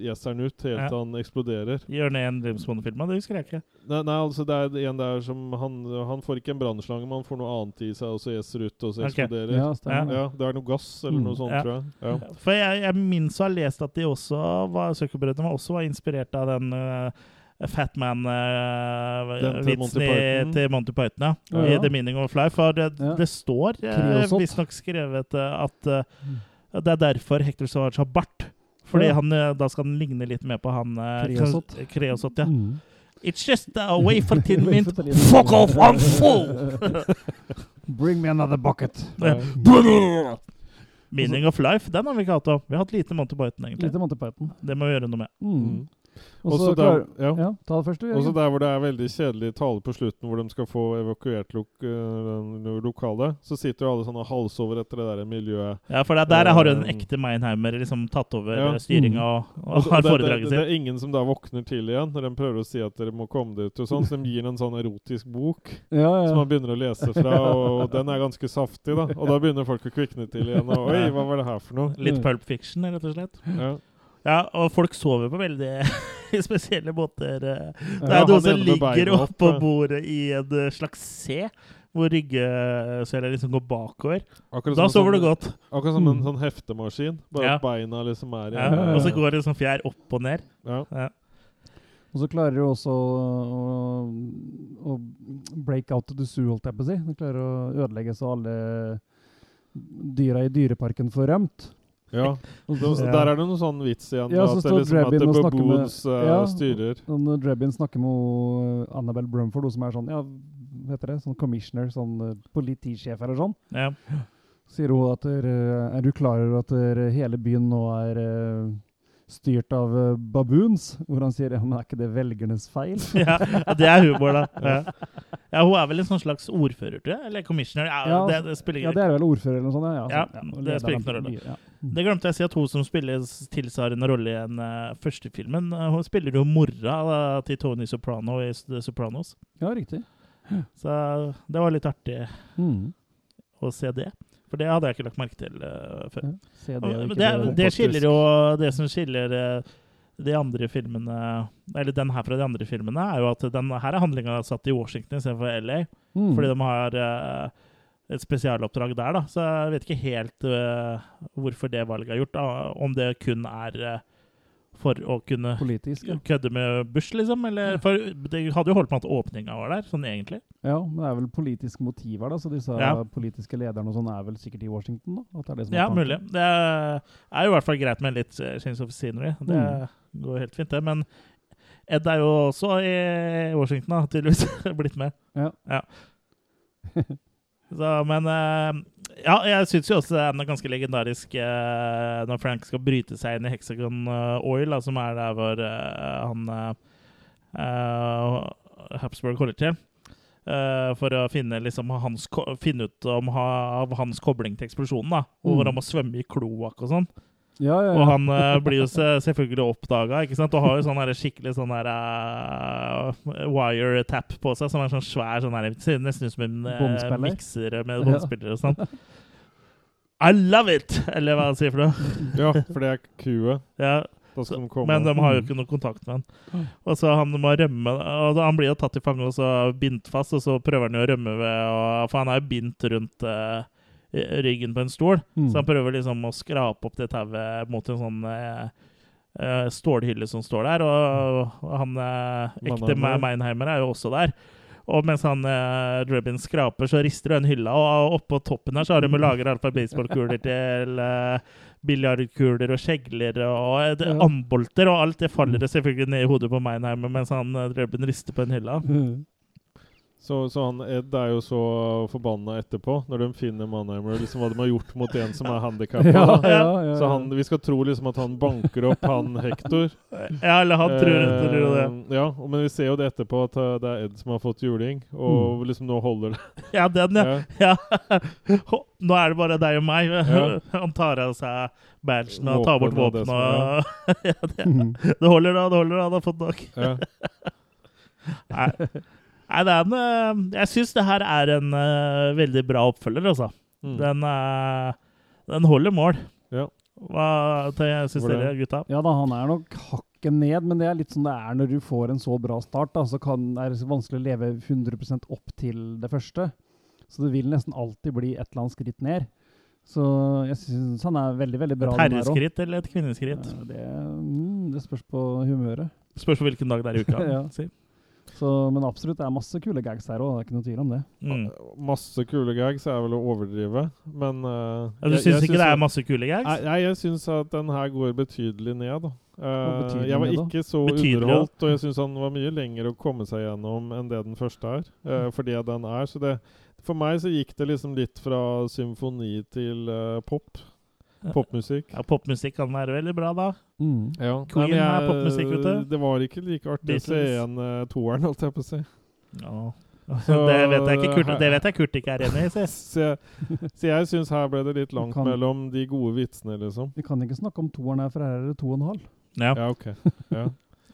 gjeser den ut helt Ja. til han eksploderer. Gjør ned i en James Bond-film? Det husker jeg ikke. Nei, nei, altså det er en der som Han, han får ikke en brannslange, men han får noe annet i seg, og så gjeser ut, og så okay. eksploderer. Ja. Ja, det er noe gass eller Mm. noe sånt, Ja. tror jeg. Ja. For jeg, jeg minnes å ha lest at de også var Zuckerbrødrene var også var inspirert av den uh, Fat til Fatman-vitsen uh, Python. til Monty Python, ja. Ja, I. The Meaning of Life. For det, Ja. det står uh, visstnok skrevet eh, at eh, det er derfor Hector Savage har bart. Fordi Ja. han, eh, da skal han ligne litt mer på han eh, Kreosot. Kreosot, ja. Mm. It's just a wafer tin mint. Fuck off, I'm full! Bring me another bucket. Meaning of life, den har vi ikke hatt om. Vi har hatt lite Monty Python, egentlig. Lite Monty Python. Det må vi gjøre noe med. Mm. Og Også så der, ja. Ja, ta det først, du. Også der hvor det er veldig kjedelig tale på slutten, hvor de skal få evakuert lok lo lokalet, så sitter jo alle sånn og halsover etter det der miljøet. Ja, for det, der har jo den Um, ekte Meinheimer liksom tatt over ja. styringa og, og Også, har foredraget det, det er ingen som da våkner til igjen når de prøver å si at dere må komme dere ut og sånn, så de gir en sånn erotisk bok Ja, som man begynner å lese fra, og den er ganske saftig, da. Og da begynner folk å kvikne til igjen. Og oi, hva var det her for noe? Litt Pulp Fiction, rett og slett. Ja. Ja, og folk sover på veldig spesielle måter. Det Det Ja, er noen som ligger oppå bordet i en eh, slags C, hvor ryggesøyla liksom går bakover. Akkurat Da sover du sånn- godt. Akkurat som en Mm. sånn heftemaskin, bare Ja. beina liksom er i Ja. ja, Og så går det sånn fjær opp og ned. Ja. Ja. Og så klarer du også å, å break out the zoo, holdt jeg på å si. Du klarer å ødelegge så alle dyra i dyreparken får rømt. Ja. Så, så, så der er det noen sånn vits igjen. Ja, så at det står liksom at Drebin det og snakker med- baboons eh, Ja. styrer. når Drebin snakker med Annabelle Brumford, som er sånn ja, hva heter det, sånn commissioner, sånn eh, politisjef eller sånn, Ja. sier hun at der, eh, er du klar over at der, hele byen nå er eh, styrt av uh, baboons? Hvor han sier ja, men er ikke det velgernes feil? ja, det er humor, da. Ja. ja, Hun er vel en sånn slags ordfører, tror jeg? Eller commissioner? Ja, Ja, det, det spiller Ja, det er vel ordfører eller noe sånt? Ja, Ja, sånn, det spiller ikke noen rolle. Det glemte jeg å si at hun som spiller tilsvarende rolle i den uh, første filmen, uh, hun spiller jo mora eh, til Tony Soprano i The Sopranos. ja, riktig. Så det var litt artig Mm. å se det. For det hadde jeg ikke lagt merke til eh, før. Ja, det, Og det, det. skiller jo Det som skiller eh, de andre filmene Eller den her fra de andre filmene, er jo at den her er handlinga satt i Washington istedenfor LA. Mm. Fordi de har eh, et spesialoppdrag der, da. Så jeg vet ikke helt uh, hvorfor det valget er gjort. da. Om det kun er uh, for å kunne Politisk, ja. kødde med Bush, liksom? Eller, for det hadde jo holdt på med at åpninga var der, sånn egentlig. Ja, men det er vel politiske motiver, da. Så disse Ja. politiske lederne og sånn er vel sikkert i Washington, da? At det er det som Ja, tanken. mulig. Det er jo i hvert fall greit med litt eh, change of scenery. Det Mm. går helt fint, det. Men Ed er jo også i Washington, da, tydeligvis. blitt med. Ja. Ja. Så, men eh, ja, jeg syns jo også det er noe ganske legendarisk eh, når Frank skal bryte seg inn i Hexagon eh, Oil, da, som er der hvor han Habsburg holder til. Uh, for å finne, liksom, hans, finne ut om ha, av hans kobling til eksplosjonen. da, Hvor Mm. han må svømme i kloakk og sånn. Ja, ja, ja. Og han uh, blir jo selvfølgelig oppdaga, ikke sant? Og har jo sånn her skikkelig sånn her eh, wire tap på seg, som er sånn svær sånn her nesten ut som en uh, mikser med båndspiller og sånn. I love it! Eller hva han sier for noe. Ja, for det er kuet. Ja, Da skal så, de komme. men de har jo ikke noe kontakt med han. Og så han må rømme og Han blir jo tatt til fange og så bindt fast, og så prøver han jo å rømme ved å For han er jo bindt rundt eh, ryggen på en stol, Mm. så han prøver liksom å skrape opp det tauet mot en sånn eh, eh, stålhylle som står der, og, og han eh, ekte. Meinheimer er jo også der. Og mens han uh, Drebin skraper, så rister den hylla, og oppå toppen her så har de laget alt fra baseballkuler til uh, biljardkuler og skjegler og eh, ambolter, og alt det faller selvfølgelig ned i hodet på Meinheimer mens han uh, Drebin rister på en hylla. Mm. Så, så han Ed er jo så forbanna etterpå, når de finner Mannheimer, liksom hva de har gjort mot en som er handikappa. Ja, ja, ja, Så han, vi skal tro liksom at han banker opp han Hector. Ja, eller han tror, Eh, tror det. Ja, og- men vi ser jo det etterpå, at eh, det er Ed som har fått juling, og liksom nå holder det. Ja, den, ja. Ja. ja. Nå er det bare deg og meg. Ja. Han tar av seg badgen og tar bort våpenet. ja, det, Mm. det holder, da. Det holder, da. Han har fått nok. Ja. Nei, Nei det er en eh, Jeg syns det her er en eh, veldig bra oppfølger, altså. Mm. Den, eh, den holder mål. Ja. Hva syns dere, gutta? Ja da, han er nok hakket ned, men det er litt sånn det er når du får en så bra start. da, Så kan, er det vanskelig å leve 100% opp til det første. Så det vil nesten alltid bli et eller annet skritt ned. Så jeg syns han er veldig, veldig bra. Et den herreskritt eller et kvinneskritt? Ja, det, mm, det spørs på humøret. Spørs på hvilken dag det er i uka. Ja. si. Så, men absolutt, det er masse kule gags her òg, det er ikke noe tvil om det. Mm. Masse kule gags er vel å overdrive, men uh, Ja, du syns ikke det er masse kule gags? Nei, jeg, jeg syns at den her går betydelig ned. da. Eh, betydelig jeg var ned, ikke så Betydelig, underholdt, og jeg syns han var mye lenger å komme seg gjennom enn det den første er. Uh, for det den er. Så det, for meg så gikk det liksom litt fra symfoni til uh, pop. Popmusikk. Ja, Popmusikk kan være veldig bra, da. Mm. Ja. Queen Nei, men er popmusikk, vet du. Det var ikke like artig å se igjen uh, toeren, holdt jeg på å si. Ja. Så- det, vet jeg ikke Kurt, det vet jeg Kurt ikke er enig i. Si. Så jeg, så jeg syns her ble det litt langt Kan- mellom de gode vitsene, liksom. Vi kan ikke snakke om toeren her, for her er det to og en halv. Ja. Ja, ok. Ja.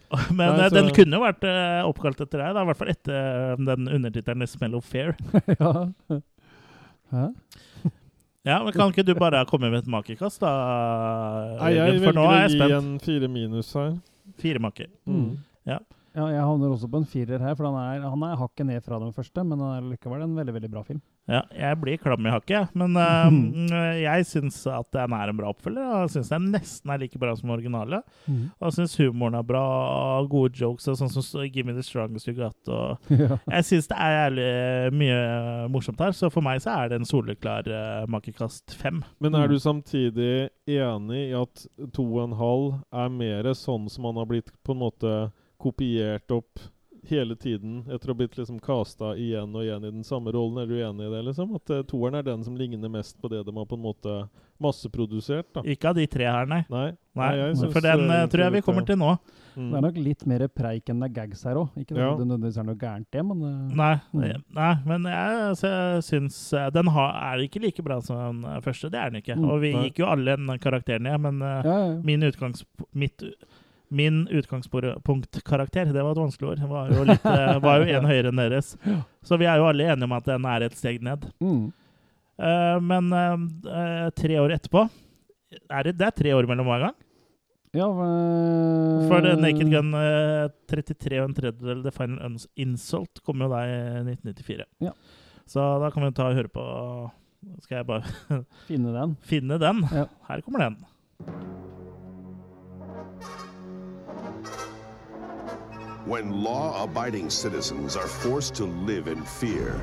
Men Nei, eh, så- den kunne jo vært uh, oppkalt etter deg, da. i hvert fall etter uh, den undertittelen 'Smell of Fair'. ja. Hæ? Ja, men Kan ikke du bare komme med et makekast, da? Nei, jeg? Velger er å gi en fire minus her. Fire maker. Mm. Ja, jeg havner også på en firer her, for han er, han er hakket ned fra den første, men han er likevel en veldig veldig bra film. Ja, jeg blir klam i hakket, men uh, jeg syns at den er en bra oppfølger. og Jeg syns den nesten er like bra som originale. Og jeg syns humoren er bra, og gode jokes, og sånn som så 'Give me the strongest you got'. Og ja. jeg syns det er jævlig mye morsomt her, så for meg så er det en soleklar uh, makekast fem. Men Mm. er du samtidig enig i at to og en halv er mer sånn som han har blitt på en måte kopiert opp hele tiden etter å ha blitt liksom casta igjen og igjen i den samme rollen? Er du enig i det? liksom? At uh, toeren er den som ligner mest på det de har på en måte masseprodusert? da? Ikke av de tre her, nei. Nei, Nei, nei For den uh, tror jeg vi kommer til nå. Mm. Det er nok litt mer preik enn det er gags her òg. Ikke Ja. det nødvendigvis er noe gærent, det, men uh, Nei, Mm. nei men jeg, altså, jeg syns Den har, er ikke like bra som den første. Det er den ikke. Mm, Og vi nei. gikk jo alle den karakteren ned, men ja, ja. min, utgangs, mitt, min utgangspunktkarakter, det var et vanskelig ord, var jo, litt, eh, var jo en høyere enn deres. Så vi er jo alle enige om at den er et steg ned. Mm. Uh, men uh, tre år etterpå er det, det er tre år mellom hver gang. ja men... For Naked Gun uh, 33 og en tredjedel The Final Insult kommer jo da i 1994. Ja. Så da kan vi ta og høre på Skal jeg bare Finne den. finne den? Ja. Her kommer den. When law abiding citizens are forced to live in fear,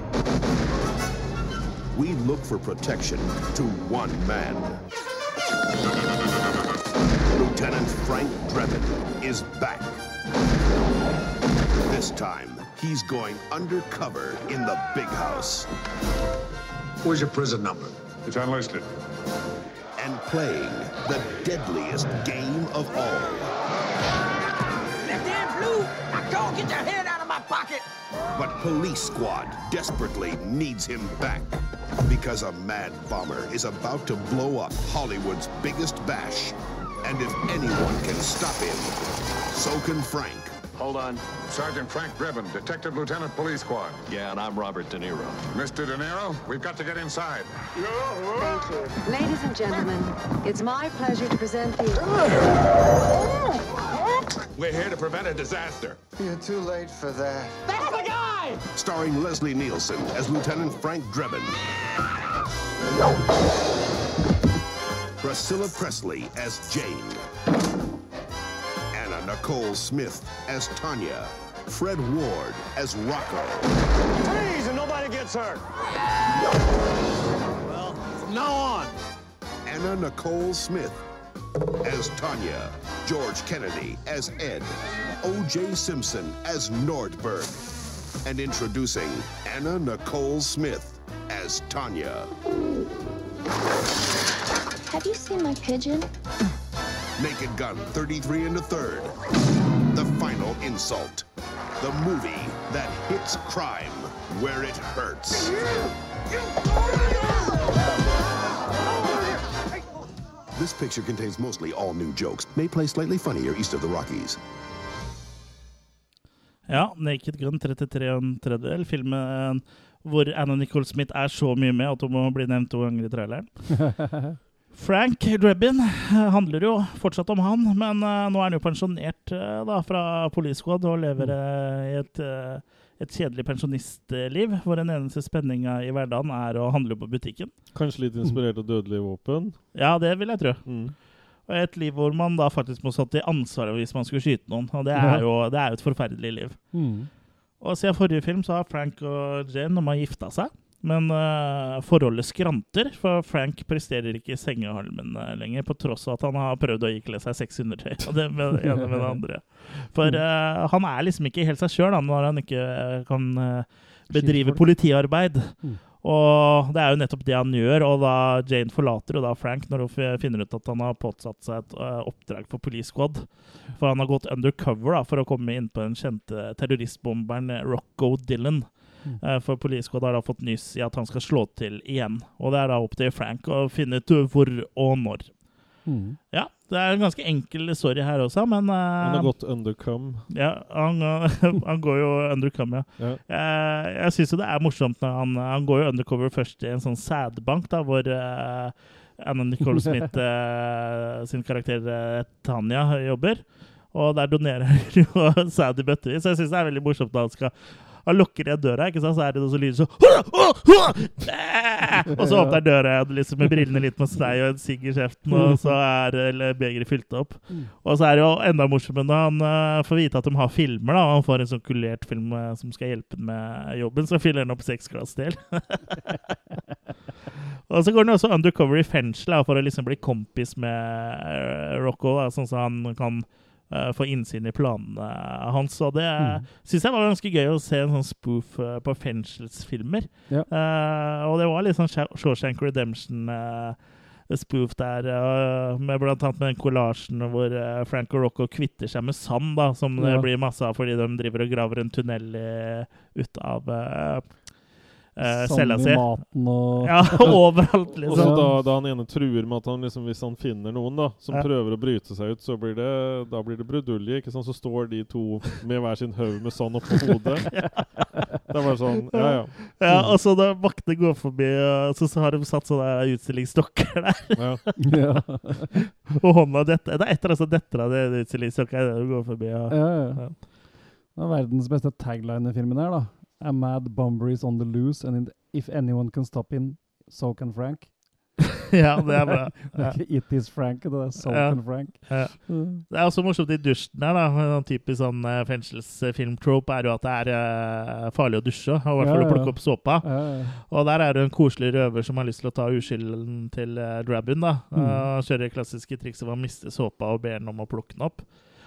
we look for protection to one man. Lieutenant Frank Drebin is back. This time, he's going undercover in the big house Where's your prison number? It's unlisted. and playing the deadliest game of all. Go get your hand out of my pocket! But Police Squad desperately needs him back because a mad bomber is about to blow up Hollywood's biggest bash. And if anyone can stop him, so can Frank. Hold on. Sergeant Frank Drebin, Detective Lieutenant Police Squad. Yeah, and I'm Robert De Niro. Mr. De Niro, we've got to get inside. Thank you. Ladies and gentlemen, it's my pleasure to present the... We're here to prevent a disaster. You're too late for that. That's the guy! Starring Leslie Nielsen as Lieutenant Frank Drebin. Priscilla Presley as Jane. Anna Nicole Smith as Tanya. Fred Ward as Rocco. Please, and nobody gets hurt. Well, from now on. Anna Nicole Smith as Tanya. George Kennedy as Ed. O.J. Simpson as Nordberg. And introducing Anna Nicole Smith as Tanya. Have you seen my pigeon? Naked Gun 33 and a third. The Final Insult. The movie that hits crime where it hurts. This picture contains mostly all new jokes, may play slightly funnier east of the Rockies. Ja, 'Naked Gun' 33 og en tredjedel. Filmen hvor Anna Nicole Smith er så mye med at hun må bli nevnt to ganger i traileren. Frank Drebin eh, handler jo fortsatt om han, men eh, nå er han jo pensjonert eh, da, fra Police Squad og lever eh, i et, eh, et kjedelig pensjonistliv, hvor den eneste spenninga i hverdagen er å handle på butikken. Kanskje litt inspirert av Dødelige våpen. Ja, det vil jeg tro. Mm. Og et liv hvor man da faktisk må stå til ansvar hvis man skulle skyte noen. Og det er jo, det er jo et forferdelig liv. Mm. Og siden forrige film så har Frank og Jane de har gifta seg. Men uh, forholdet skranter, for Frank presterer ikke i sengehalmen eh, lenger, på tross av at han har prøvd å ikle seg sexundertøy. Og det med det ene med det andre. For uh, han er liksom ikke helt seg sjøl når han ikke kan bedrive politiarbeid. Mm. Og det er jo nettopp det han gjør, og da Jane forlater jo da Frank når hun finner ut at han har påtatt seg et oppdrag for Police Squad. For han har gått undercover da, for å komme inn på den kjente terroristbomberen Rocco Dillon. Mm. Eh, For Police har da fått nyss i at han skal slå til igjen. Og det er da opp til Frank å finne ut hvor og når. Mm. Ja, det er en ganske enkel story her også, men uh, Han har gått undercome. ja, han, han går jo undercome, ja. Ja. Uh, jeg syns jo det er morsomt når han, han går jo undercover først i en sånn sædbank, da, hvor uh, Anna Nicole Smith eh, sin karakter eh, Tanja jobber. Og der donerer jo sæd i bøttevis. Så jeg syns det er veldig morsomt at han skal han lukker igjen døra, ikke sant? så er det noe som lyder sånn Og så åpner døra liksom med brillene litt med snei og en sigg i kjeften, og så er begeret fylt opp. Og så er det jo enda morsommere når han eh, får vite at de har filmer. da, Han får en sånn kulert film eh, som skal hjelpe ham med jobben, så fyller han opp seks glass til. og så går han også undercover i fengsel for å liksom bli kompis med eh, Rocco, da, sånn at han kan få innsyn i planene hans. Og det Mm. syns jeg var ganske gøy å se en sånn spoof eh, på fengselsfilmer. Ja. Uh, og det var litt sånn Shawshank Redemption. Uh, spoof der, eh, med blant annet med den kollasjen hvor eh, Frank og Rocco kvitter seg med sand, da, som det blir masse av fordi de driver og graver en tunnel i, ut av uh, cella Sand si. maten og Ja, overalt, Og så liksom. da, da han ene truer med at han liksom, hvis han finner noen da som Ja. prøver å bryte seg ut, så blir det, da blir det brudulje. ikke sant? Så står de to med hver sin haug med sand oppå hodet. Det er bare sånn Ja, ja. Ja, og så da vaktene går forbi, og så, så har de satt sånne utstillingsstokker der. ja. ja. Og hånda detter Det er etter altså detter av det idet du går forbi. Ja, ja. Det er verdens beste tagline i filmen her, da. A mad bomber is on the loose, and if anyone can stop him, so can Frank. ja, det er bra. Ja. It is Frank, det er So Ja. can Frank. Ja. Det er også morsomt i dusjen her, da. En typisk sånn eh, fengselsfilmtrope er jo at det er eh, farlig å dusje. Og I hvert fall å plukke opp såpa. Og der er det en koselig røver som har lyst til å ta uskylden til uh, Drabin. da. Mm. Uh, kjører det klassiske trikset hvor å miste såpa og ber ham om å plukke den opp.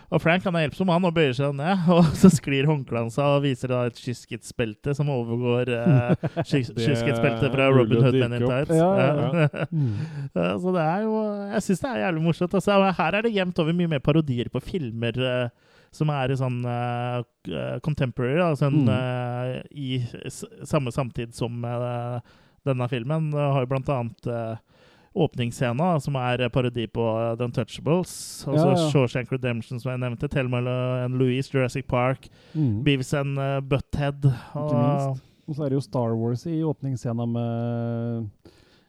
Og Frank han er hjelpsom, han, og bøyer seg ned. Og så sklir håndkleet seg og viser da et kyskhetsbelte som overgår uh, Det fra er Robin Hood Men in. Tights. Ja, ja, Mm. Ja, så det er jo Jeg syns det er jævlig morsomt. Altså, her er det jevnt over mye mer parodier på filmer eh, som er i sånn eh, eh, contemporary, altså en, Mm. eh, i samme samtid som eh, denne filmen. Har jo blant annet uh, åpningsscena, som er parodi på uh, The Untouchables. Altså Ja, ja. Shawshank Redemption, som jeg nevnte. Thelma and Louise, Jurassic Park, Mm. Beavis and uh, Butthead. Og, minst. Og så er det jo Star Wars i åpningsscena med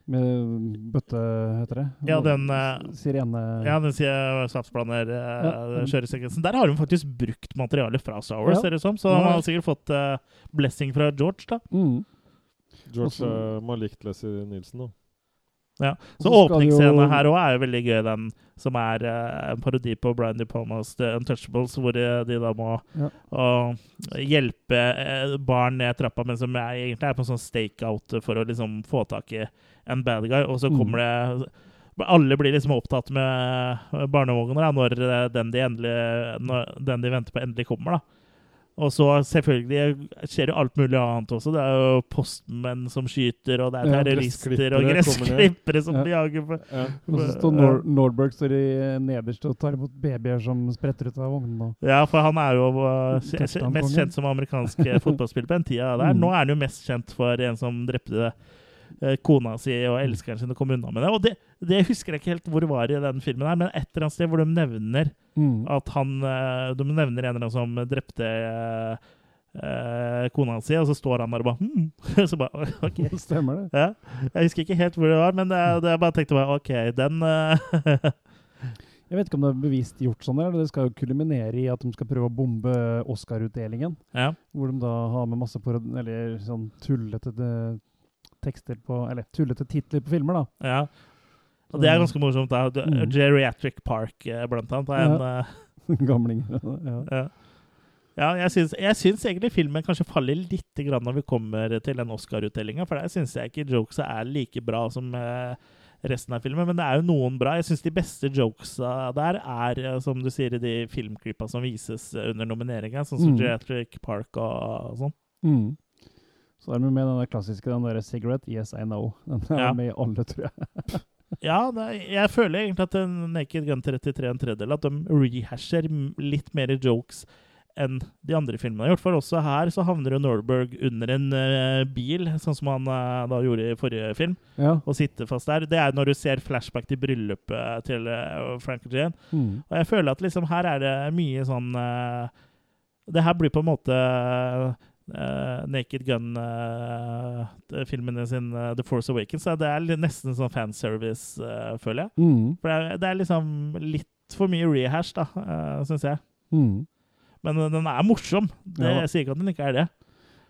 med bøtte, heter det? Ja, den, uh, Sirene... Ja, den sier saftblander Ja. uh, kjøresekvensen. Der har hun faktisk brukt materiale fra Star Wars, Ja. ser det ut som. Så Ja. han har sikkert fått uh, blessing fra George, da. Mm. George Også- uh, Malik Leslie Nielsen, da. Ja. Så åpningsscenen jo- her òg er jo veldig gøy, den som er uh, en parodi på Brian De Palmas The Untouchables, hvor de, de da må Ja. å hjelpe eh, barn ned trappa, men som er, egentlig er på en sånn stakeout for å liksom få tak i en bad guy, og så Mm. kommer det alle blir liksom opptatt med barnevogner da, når eh, den de, endelig, når den de venter på, endelig kommer. da. Og så selvfølgelig skjer jo alt mulig annet også. Det er jo postmenn som skyter, og det er terrorister og gressklippere som Ja. jager på Ja. Og så står Nor Nordberg står i nederst og tar imot babyer som spretter ut av vognen. Ja, for han er jo uh, mest kjent som amerikansk eh, fotballspiller på den tida der. Mm. Nå er han jo mest kjent for en som drepte eh, kona si og elskeren sin og kom unna med det. Og det, det husker jeg ikke helt hvor det var i den filmen, her, men et eller annet sted hvor de nevner Mm. at han eh, De nevner en eller annen som drepte eh, eh, kona si, og så står han der og bare hm. Så bare OK. Stemmer det. Ja. Jeg husker ikke helt hvor det var, men det, det jeg bare tenkte bare OK, den eh, Jeg vet ikke om det er bevisst gjort sånn, eller det skal jo kuliminere i at de skal prøve å bombe Oscar-utdelingen. Ja. Hvor de da har med masse eller sånn tullete eh, tekster på Eller tullete titler på filmer, da. ja. Og det er ganske morsomt. da. Du- Mm. Geriatric Park, eh, blant annet. er en, uh... gamling. ja. Ja, ja jeg, syns, jeg syns egentlig filmen kanskje faller litt grann når vi kommer til den Oscar-uttellinga, for der syns jeg ikke jokesa er like bra som eh, resten av filmen. Men det er jo noen bra. Jeg syns de beste jokesa der er, som du sier, i de filmklippa som vises under nomineringa, sånn som Mm. Geriatric Park og, og sånn. Mm. Så er vi med den der klassiske den der 'Cigarette, Yes, I Know'. Den er Ja. med i alle, tror jeg. Ja, er- jeg føler egentlig at Naked Gun 33 en tredjedel, at de rehasher litt mer jokes enn de andre filmene har gjort. For også her så havner jo Norberg under en uh, bil, sånn som han uh, da gjorde i forrige film, Ja. og sitter fast der. Det er når du ser flashback til bryllupet til uh, Frank og Jane. Mm. Og jeg føler at liksom her er det mye sånn Det her blir på en måte eh, Naked Gun-filmene sin eh, The Force Awakens. Så det er nesten sånn fanservice, uh, føler jeg. Mm. For det er, det er liksom litt for mye rehash, da, uh, syns jeg. Mm. Men eh, den er morsom. Det, Ja. Jeg sier ikke at den ikke er det.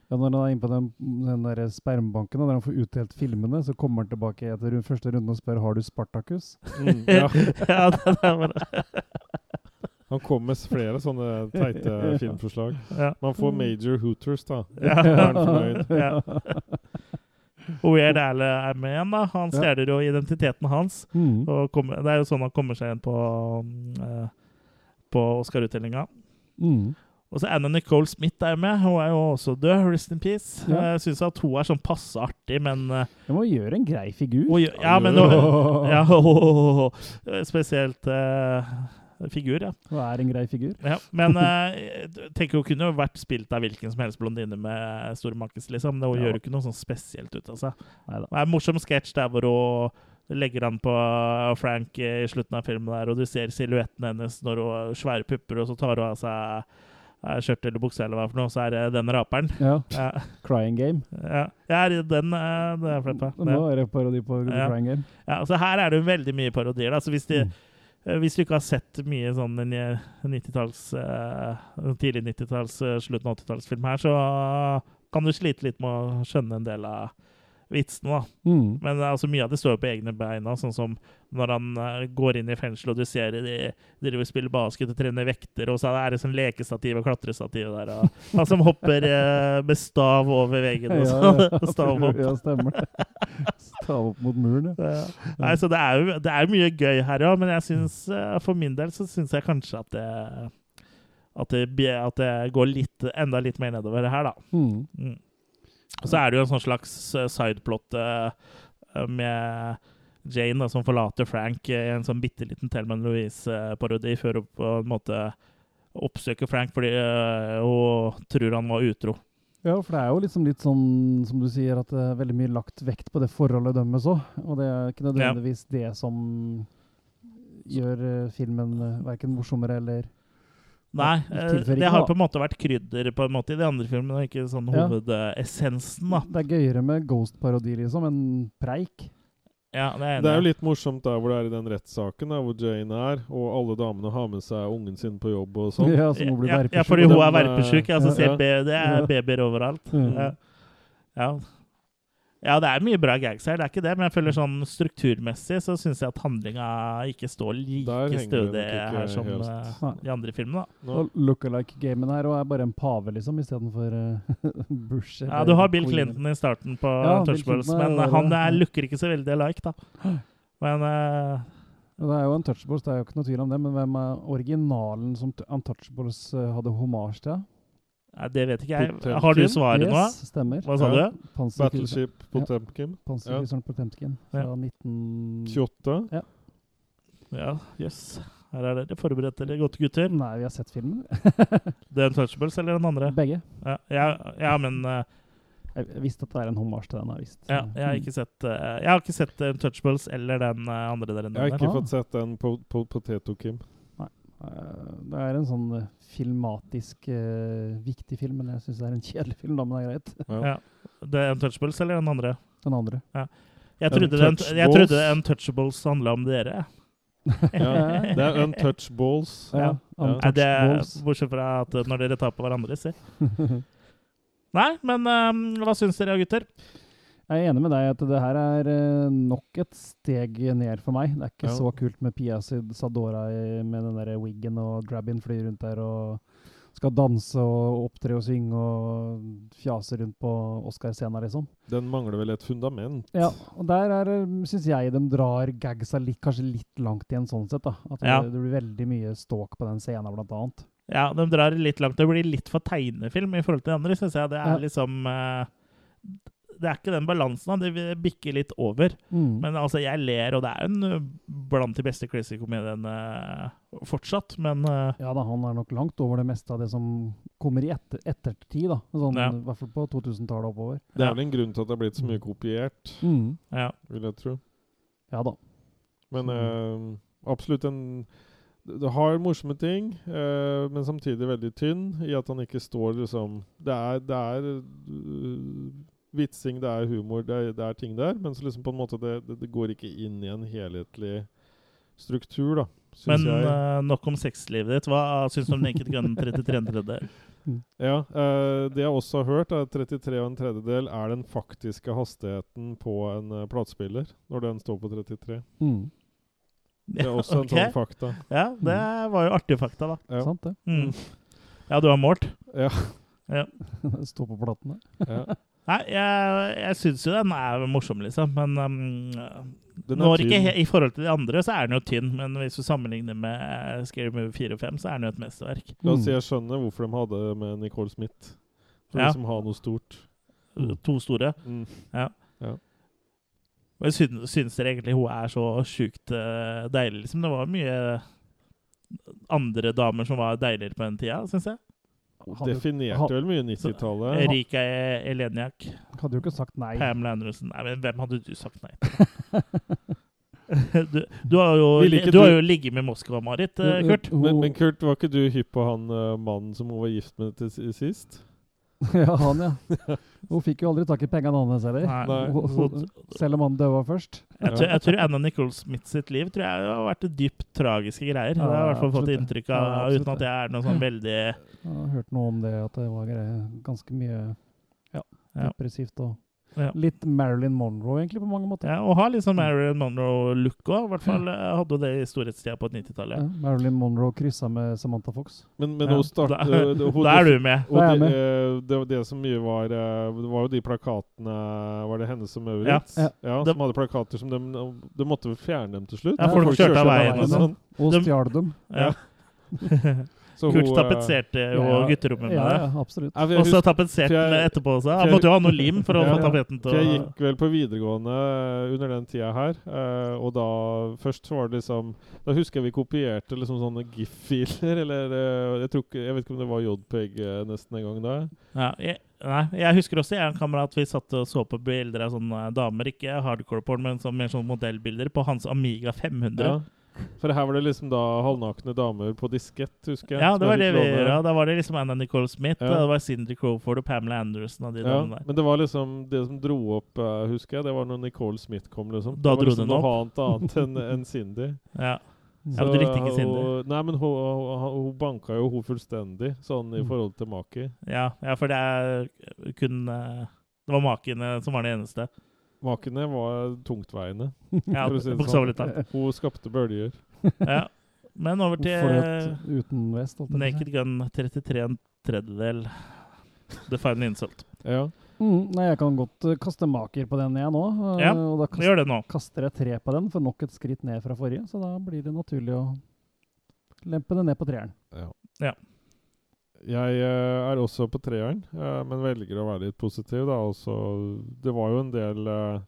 Ja, når han er inne på den, den der spermbanken, og der han får utdelt filmene, så kommer han tilbake etter første runde og spør har du Spartacus. Mm, ja. ja, det, det er bare Han kom med flere sånne teite filmforslag. ja. Man får Major Hooters, da. Ja. Da er han fornøyd. Ja. Og Weird Al er med igjen. da. Han stjeler jo identiteten hans. Mm. Og kommer, det er jo sånn han kommer seg inn på, eh, på Oscar-utdelinga. Mm. Og så Anna Nicole Smith er med. Hun er jo også død. Rest in peace. Ja. Jeg syns at hun er sånn passe artig, men Hun må gjøre en grei figur. gjør- Ja, men ja, Spesielt eh, figur, ja. Hun er en grei figur. ja. Men uh, tenker hun kunne jo vært spilt av hvilken som helst blondine med store makis, liksom. Det, hun Ja. gjør jo ikke noe sånn spesielt ut av seg. Neida. Det er en morsom sketsj der hvor hun legger an på Frank i slutten av filmen der, og du ser silhuetten hennes når hun svære pupper, og så tar hun av seg eh, skjørt eller bukse eller hva for noe, så er det den raperen. Ja. Ja, Crying Game. ja. ja den eh, det er på. Nå er det parodi på Ja. Crying Game. Ja, altså her er det jo veldig mye parodier. Da. Så hvis, de, Mm. Eh, hvis du ikke har sett mye sånn eh, 90-talls, eh, tidlig 90-talls, eh, slutten av 80-tallsfilm her, så kan du slite litt med å skjønne en del av vitsene. da. Mm. Men altså, mye av det står jo på egne beina, sånn som når han uh, går inn i fengsel og du ser de driver og spiller basket og trener vekter, og så er det sånn lekestativ og klatrestativ der, og han som hopper uh, med stav over veggen og sånn. stav opp. Ja, stemmer. Stav opp mot muren, ja. Ja. Nei, så det er jo det er mye gøy her òg, men jeg synes, uh, for min del så syns jeg kanskje at det at det, at det går litt, enda litt mer nedover her, da. Mm. Og så er det jo en sånn slags eh, sideplot eh, med Jane da, som forlater Frank i en sånn bitte liten Thelman Louise-parodi før hun på en måte oppsøker Frank fordi eh, hun tror han var utro. Ja, for det er jo liksom litt sånn, som du sier, at det er veldig mye lagt vekt på det forholdet deres òg. Og det er ikke nødvendigvis det som gjør filmen verken morsommere eller Nei, eh, det har på en måte vært krydder på en måte i de andre filmene, ikke sånn Ja. hovedessensen, da. Det er gøyere med Ghost-parodi, liksom, enn preik. Ja, det er Det er jo litt morsomt der hvor det er i den rettssaken, hvor Jane er, og alle damene har med seg ungen sin på jobb og sånn. Ja, som hun blir Ja, ja, fordi hun er verpesjuk. verpesjuk. Ja, så ja. det er babyer overalt. Mm. Ja. Ja. det er mye bra gags her, det er ikke det, men jeg føler sånn strukturmessig så syns jeg at handlinga ikke står like stødig her som eh, de andre filmene. da. Nå, look-alike-gamen her og er bare en pave, liksom, istedenfor uh, Bush. Ja, Du har Bill Queen. Clinton i starten på Ja, Touchballs, men er men han er, looker ikke så veldig alike, da. Men uh, det er jo Untouchables, det er jo ikke noe tvil om det, men hvem er originalen som Untouchables eh, hadde homasj til? Nei, det vet ikke jeg. Potemkin? Har du svaret nå? Yes, stemmer. Hva sa Ja. du? Battleship Potemkin. Panserkrysseren Potemkin fra Ja. 1928. Ja. Ja, jøss. Her er dere forberedt, eller godt, gutter. Nei, vi har sett filmen. The Untouchables eller den andre? Begge. Ja, ja, ja men uh, Jeg visste at det er en hommage til den. Jeg visste. ja, jeg, har ikke sett, eh, jeg har ikke sett Untouchables eller den eh, andre dere Jeg har ikke fått sett den på, på Potato Kim. Eh, Det er en sånn eh, filmatisk uh, viktig film, men jeg syns det er en kjedelig film, da, men det er greit. Ja. Det er Untouchables eller den andre? Den andre. Jeg trodde, den, jeg Untouchables. en Touchables handla om dere. Ja, det er untouchables. Ja, er, Untouchables. bortsett fra at når dere tar på hverandre, si. Nei, men um, hva syns dere, gutter? Jeg er enig med deg at det her er eh, nok et steg ned for meg. Det er ikke Ja. så kult med Pia Sadora med den der wiggen og Drabin flyr rundt der og skal danse og opptre og synge og fjase rundt på Oscar-scenen, liksom. Den mangler vel et fundament. Ja, og der er, syns jeg de drar gagsa litt, kanskje litt langt igjen sånn sett. da. At Ja. det, det blir veldig mye ståk på den scenen, blant annet. Ja, de drar litt langt. Det blir litt for tegnefilm i forhold til de andre, syns jeg. Det er Ja. liksom eh, Det er ikke den balansen. Det bikker litt over. Mm. Men altså, jeg ler, og det er en uh, blant de beste crazy-komediene fortsatt. Men uh, Ja da, han er nok langt over det meste av det som kommer i etter, ettertid, da. Sånn, Ja. I hvert fall på 2000-tallet oppover. Det er vel en grunn til at det er blitt så mye kopiert, Mm. ja. vil jeg tro. Ja da. Men eh, absolutt en Det har morsomme ting, eh, men samtidig veldig tynn i at han ikke står liksom Det er, det er vitsing, det er humor, det er, det er ting der, men så liksom på en måte det, det, det går ikke inn i en helhetlig struktur, da, Men jeg. uh, nok om sexlivet ditt. Hva syns du om Naked Gun 33 tredjedel? Ja, uh, Det jeg også har hørt, er at 33 og en tredjedel er den faktiske hastigheten på en uh, platespiller når den står på 33. Mm. Det er også okay. en sånn fakta. Ja, det var jo artig fakta, da. Ja. Sant det. Mm. Ja, du har målt? Ja. Ja. Stå på platene. Ja. Nei, jeg, jeg syns jo den er morsom, liksom. Men um, er når ikke tynn. he, i forhold til de andre, så er den jo tynn. Men hvis du sammenligner med eh, Scary Movie 4 og 5, så er den jo et mesterverk. La oss si Mm. jeg skjønner hvorfor de hadde med Nicole Smith. For Ja. liksom ha noe stort. To store. Mm. Og jeg syns, syns dere egentlig hun er så sjukt eh, deilig, liksom. Det var mye andre damer som var deiligere på den tida, syns jeg. Hadde, Definerte ha- vel mye 90-tallet. Erika E- Eleniak, hadde jo ikke sagt nei. Pamela Anderson Nei, men hvem hadde du sagt nei til? du, du har jo, du har du- jo ligget med Moskva-Marit, eh, Kurt. Men, men Kurt, var ikke du hypp på han eh, mannen som hun var gift med til sist? ja, han, ja. Hun fikk jo aldri tak i pengene hans heller. Nei. Selv om han døde først. Jeg tror, jeg tror Anna Nicole Smith sitt liv tror jeg har vært dypt tragiske greier. det har jeg i hvert fall fått inntrykk av, Ja, uten at jeg er noe sånn veldig Jeg har hørt noe om det, at det var ganske mye ja, Ja. depressivt og Ja. litt Marilyn Monroe, egentlig, på mange måter. ja, Og har litt sånn Marilyn Monroe-look òg. I hvert fall eh, hadde hun det i storhetstida på 90-tallet. Ja, Marilyn Monroe kryssa med Samantha Fox. Men, men Ja, hun startet da- hun- Da er du med. Og er det, med. eh, det, var det som mye var eh, Det var jo de plakatene Var det Hennes og Maurits? Ja. Ja, som hadde plakater som de, de måtte fjerne dem til slutt? Ja, folk kjørte av veien og og sånn. Og stjal dem. Ja. Så Kurt hun, eh, tapetserte jo Ja, gutterommet med Ja, det. absolutt. Og så tapetserte han etterpå også. Han måtte jo ha noe lim for å Ja, få tapeten til å jeg gikk vel på videregående under den tida her, eh, og da Først var det liksom Da husker jeg vi kopierte liksom sånne GIF-filer, eller eh, jeg, tror ikke, jeg vet ikke om det var JPEG nesten en gang da. ja, jeg, Nei, jeg husker også jeg og en kamerat vi satt og så på bilder av sånne damer, ikke hardcore porn, men sånn, mer sånn modellbilder, på hans Amiga 500. Ja. For her var det liksom da halvnakne damer på diskett, husker jeg. Ja, det var det vi gjorde. Da var det liksom Anna Nicole Smith, Ja. og det var Cindy Crawford og Pamela Anderson og de Ja, damene der. men det var liksom det som dro opp, eh, husker jeg, det var når Nicole Smith kom, liksom. Da det var dro liksom den noe annet enn en Cindy. Ja. Ja, men du likte ikke Cindy. og- Nei, men hun, hun, hun banka jo hun fullstendig, sånn i Mm. forhold til Maki. Ja, ja, for det er kun eh, Det var Makiene som var det eneste. Makene var tungtveiende, Ja, for å si det sånn. Hun skapte bølger. Ja. Men over til uten vest. Naked Gun 33 en tredjedel. The Final Insult. Ja. Mm, nei, jeg kan godt eh, kaste maker på den jeg nå. eh, Ja, og da kast, gjør det nå. kaster jeg tre på den, for nok et skritt ned fra forrige. Så da blir det naturlig å lempe det ned på treeren. Ja. Jeg eh, er også på treeren, eh, men velger å være litt positiv. da. Også, det var jo en del eh,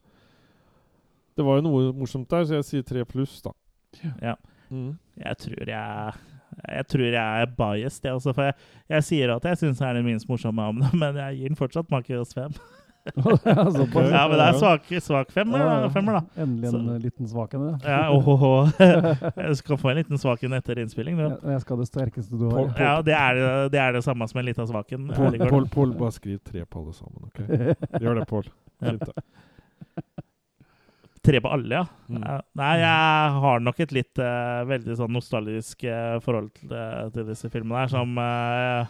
Det var jo noe morsomt der, så jeg sier tre pluss, da. Ja. Mm. Jeg tror jeg jeg tror jeg er biased, jeg også. For jeg, jeg sier at jeg syns den er den minst morsomme av dem, men jeg gir den fortsatt makehos fem. Ja, men det er svak, svak femmer, Ja, da. Femmer, da. Endelig en Så- eh, liten svak en. ja. Ja, åhåhå. Jeg skal få en liten svaken etter innspilling. Da. Jeg, skal ha det sterkeste du har. Ja, det er, det- er det samme som en liten svaken. en. Pål, Pål, bare skriv tre på alle sammen, OK? Gjør det, Pål. Ja. Tre på alle, ja. Mm. Nei, jeg har nok et litt uh, veldig sånn nostalgisk uh, forhold til, til disse filmene her, som, eh, var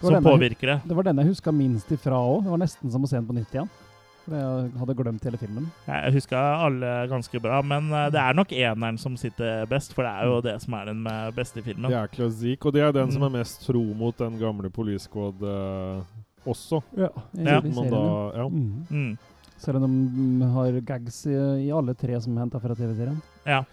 som denne påvirker det. Det var den jeg huska minst ifra òg. Det var nesten som å se den på nytt igjen. For jeg hadde glemt hele filmen. Jeg huska alle ganske bra, men eh, det er nok eneren som sitter best, for det er jo det som er den beste filmen. Det er klassikk, og det er den som Mm. er mest tro mot den gamle Police Squad eh, også. Ja, Ja. i Man da, ja. Mhm. Mm. Selv om de mm, har gags i, i alle tre som er henta fra TV-serien. Ja.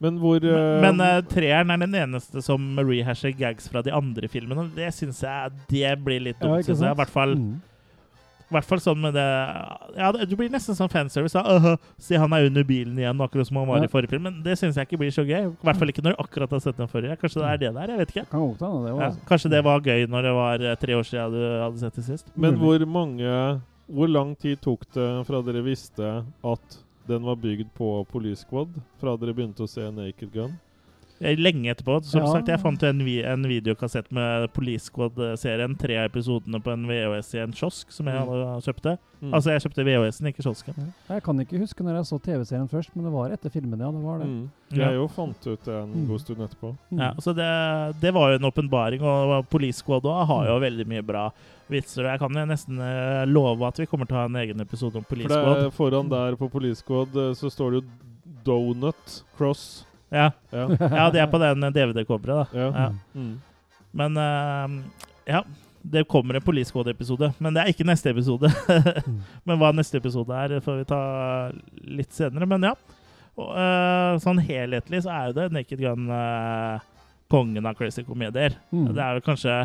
Men hvor uh, Men uh, treeren er den eneste som rehasher gags fra de andre filmene. Det syns jeg det blir litt dumt. ja, jeg. I hvert fall, mm. hvert fall sånn med det Ja, det det blir nesten sånn fanservice. da. «Åhå, Se, han er under bilen igjen, akkurat som han var Ja. i forrige film. Men det syns jeg ikke blir så gøy. I hvert fall ikke når du akkurat har sett den forrige. Kanskje det er det der? Jeg vet ikke. Kan det var Ja, kanskje det var gøy når det var eh, tre år siden du hadde sett det sist. Men hvor mange Hvor lang tid tok det fra dere visste at den var bygd på Police Squad, fra dere begynte å se Naked Gun? Eh, Lenge etterpå. Som Ja. sagt, jeg fant en, vi en videokassett med Police Squad-serien. Tre av episodene på en VHS i en kiosk som jeg Mm. kjøpte. Mm. Altså, jeg kjøpte VHS-en, ikke kiosken. Jeg kan ikke huske når jeg så TV-serien først, men det var etter filmen, ja. Det var det. Mm. Ja. Jeg jo fant ut det en Mm. god stund etterpå. Mhm. Ja, så det, det var jo en åpenbaring, og Police Squad òg har jo veldig mye bra vitser. Jeg kan jo nesten eh, love at vi kommer til å ha en egen episode om Police Squad. For foran der på Police Squad eh, så står det jo Donut Cross. Ja. Ja. ja, det er på den DVD-coveret, da. ja. Ja. Mm. Men uh, ja. Det kommer en Police Squad-episode, men det er ikke neste episode. men hva neste episode er, får vi ta litt senere. Men ja. Og, uh, sånn helhetlig så er jo det Naked Gun uh, kongen av crazy komedier. Mm. Det er jo kanskje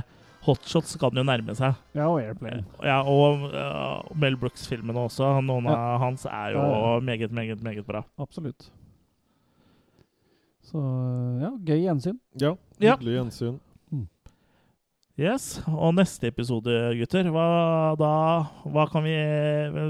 Hotshots kan jo nærme seg. Ja, og Airplane. Ja, og uh, Mel Brooks-filmene også. Noen av hans er jo Ja, ja. meget, meget, meget bra. Absolutt. Så ja, gøy gjensyn. ja. Ja. Hyggelig gjensyn. Yes, Og neste episode, gutter, hva da hva kan vi,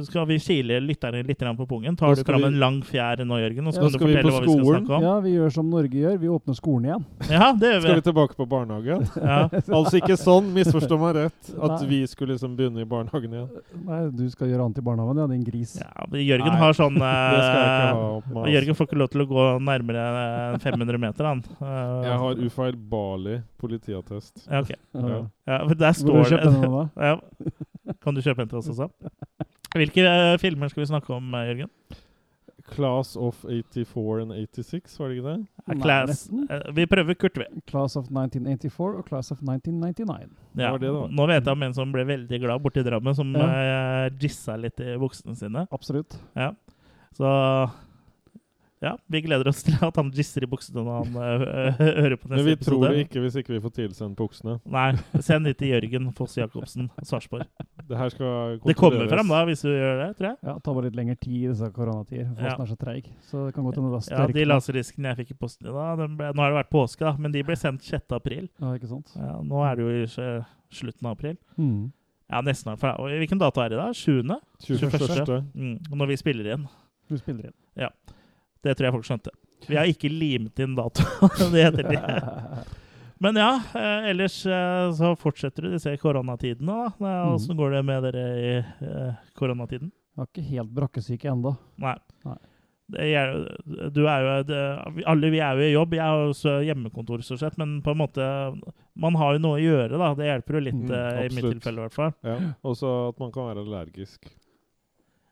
Skal vi kile lytterne litt grann på pungen? Tar du fram vi- en lang fjær nå, Jørgen? Og så Ja, kan du skal vi fortelle på hva vi skal snakke om? Ja, vi gjør som Norge gjør. Vi åpner skolen igjen. Ja, det gjør vi. Skal vi. tilbake på barnehagen? Ja. altså ikke sånn, misforstå meg rett. At Nei. vi skulle liksom begynne i barnehagen igjen. Nei, du skal gjøre annet i barnehagen, ja, din gris. ja, men Jørgen Nei, har sånn skal altså. Jørgen får ikke lov til å gå nærmere 500 meter, han. Uh, Jeg har ufeilbarlig politiattest. ja, ok. Ja. Ja, men der Hvor står du kjøpt den da? ja. Kan du kjøpe en til oss også? Hvilke uh, filmer skal vi snakke om, eh, Jørgen? Class of 84 and 86, var det ikke det? Ja, Class. Eh, vi prøver Kurt, vi. Class of 1984 og Class of 1999. Ja. var det det. Nå vet jeg om en som ble veldig glad borti Drammen, som Ja. uh, jissa litt i buksene sine. Absolutt. Ja. Så ja, vi gleder oss til at han jisser i buksene når han eh, hører på neste episode. Men vi episode. tror det ikke hvis ikke vi får tilsendt buksene. Nei, send det til Jørgen Foss Jacobsen, Sarpsborg. Det her skal Det kommer kontrolleres. fram da, hvis du gjør det, tror jeg. Ja, det tar bare litt lengre tid i disse koronatider. Fossen Ja. er så treig. Så det kan godt hende det Ja, De laserdiskene jeg fikk i posten i dag, ble, nå har det vært påske, da, men de ble sendt 6. april. Ja, ikke sant? Ja, nå er det jo i slutten av april. Mm. Ja, nesten. Og Hvilken dato er det da? 7.? 21. Mm, når vi spiller inn. Du spiller inn. Det tror jeg folk skjønte. Vi har ikke limt inn datoen. det heter det. Men ja, eh, ellers eh, så fortsetter du disse koronatidene. da. Åssen mm. Går det med dere i eh, koronatiden? Jeg har ikke helt brakkesyke ennå. Nei. Nei. Det er, du er jo det, Alle vi er jo i jobb. Jeg har jo også hjemmekontor, stort sett. Men på en måte Man har jo noe å gjøre, da. Det hjelper jo litt, Mhm, eh, i mitt tilfelle i hvert fall. Ja. Også at man kan være allergisk.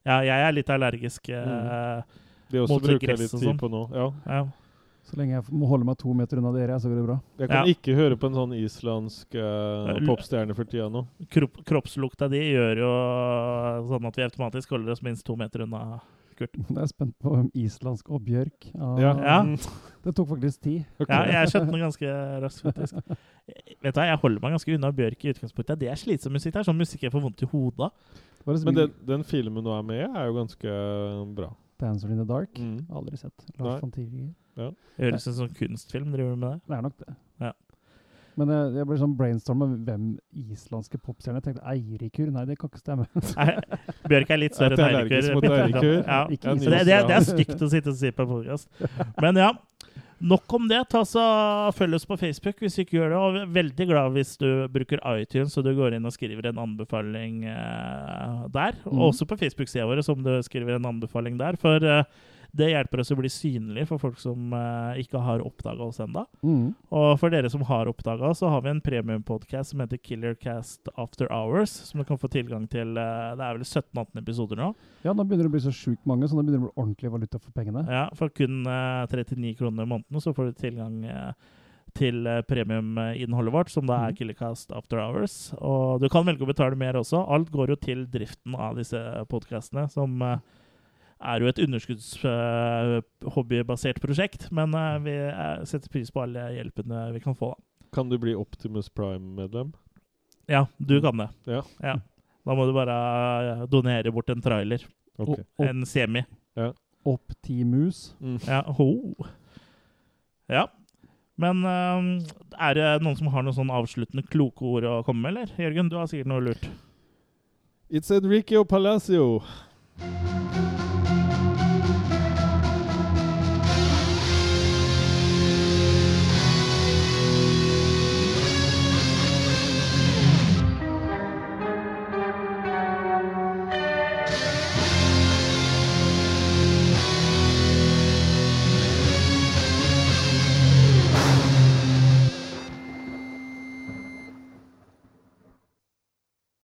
Ja, jeg er litt allergisk. eh, Det også Mot bruker jeg litt tid sånn. på nå. Ja. ja. Så lenge jeg må holde meg to meter unna dere, så går det bra. Jeg kan Ja. ikke høre på en sånn islandsk uh, popstjerne for tida nå. Kropp, kroppslukta di gjør jo sånn at vi automatisk holder oss minst to meter unna. Jeg er spent på islandsk og bjørk. Ja, Ja. Ja. Det tok faktisk tid. Okay. Ja, jeg skjønte den ganske raskt, faktisk. Vet du hva, Jeg holder meg ganske unna Bjørk i utgangspunktet. Det er slitsom musikk. Det er sånn musikk jeg får vondt i hodet av. Men den, den filmen du er med i, er jo ganske bra. Dancer in the Dark. Mm. Aldri sett. Lars von Trier. Høres ut som kunstfilm. Driver du med det? Det er nok det. Ja. Men jeg, jeg ble sånn brainstorma hvem islandske popstjerner. Jeg tenkte Eirikur. Nei, det kan ikke stemme. Nei, Bjørk er litt større enn Eirikur. Eirikur. Ja. Ja, det, det, det er stygt å sitte og si på en podkast. Men ja. Nok om det. Ta så Følg oss på Facebook hvis du ikke gjør det. Og vi er veldig glad hvis du bruker iTunes og du går inn og skriver en anbefaling eh, der. Og mm. også på Facebook-sida vår som du skriver en anbefaling der. For eh, det hjelper oss å bli synlige for folk som eh, ikke har oppdaga oss ennå. Mm. Og for dere som har oppdaga oss, så har vi en premiumpodkast som heter Killercast After Hours, som du kan få tilgang til. eh, Det er vel 17-18 episoder nå. Ja, nå begynner det å bli så sjukt mange, så nå begynner det å bli ordentlig valuta for pengene. Ja, For kun eh, 39 kroner i måneden så får du tilgang eh, til eh, premiuminnholdet vårt, som da er Mhm. Killercast After Hours. Og du kan velge å betale mer også. Alt går jo til driften av disse podkastene, som eh, er jo et underskuddshobbybasert prosjekt. Men eh, vi eh, setter pris på alle hjelpene vi kan få. da. Kan du bli Optimus Prime-medlem? Ja, du kan det. Ja. Da må du bare eh, donere bort en trailer. Ok. Og, og En semi. Optimus. Mm. Ja. Ho. ja. Men eh, er det noen som har noen sånn avsluttende kloke ord å komme med, eller? Jørgen, du har sikkert noe lurt. It's Enrique Palacio.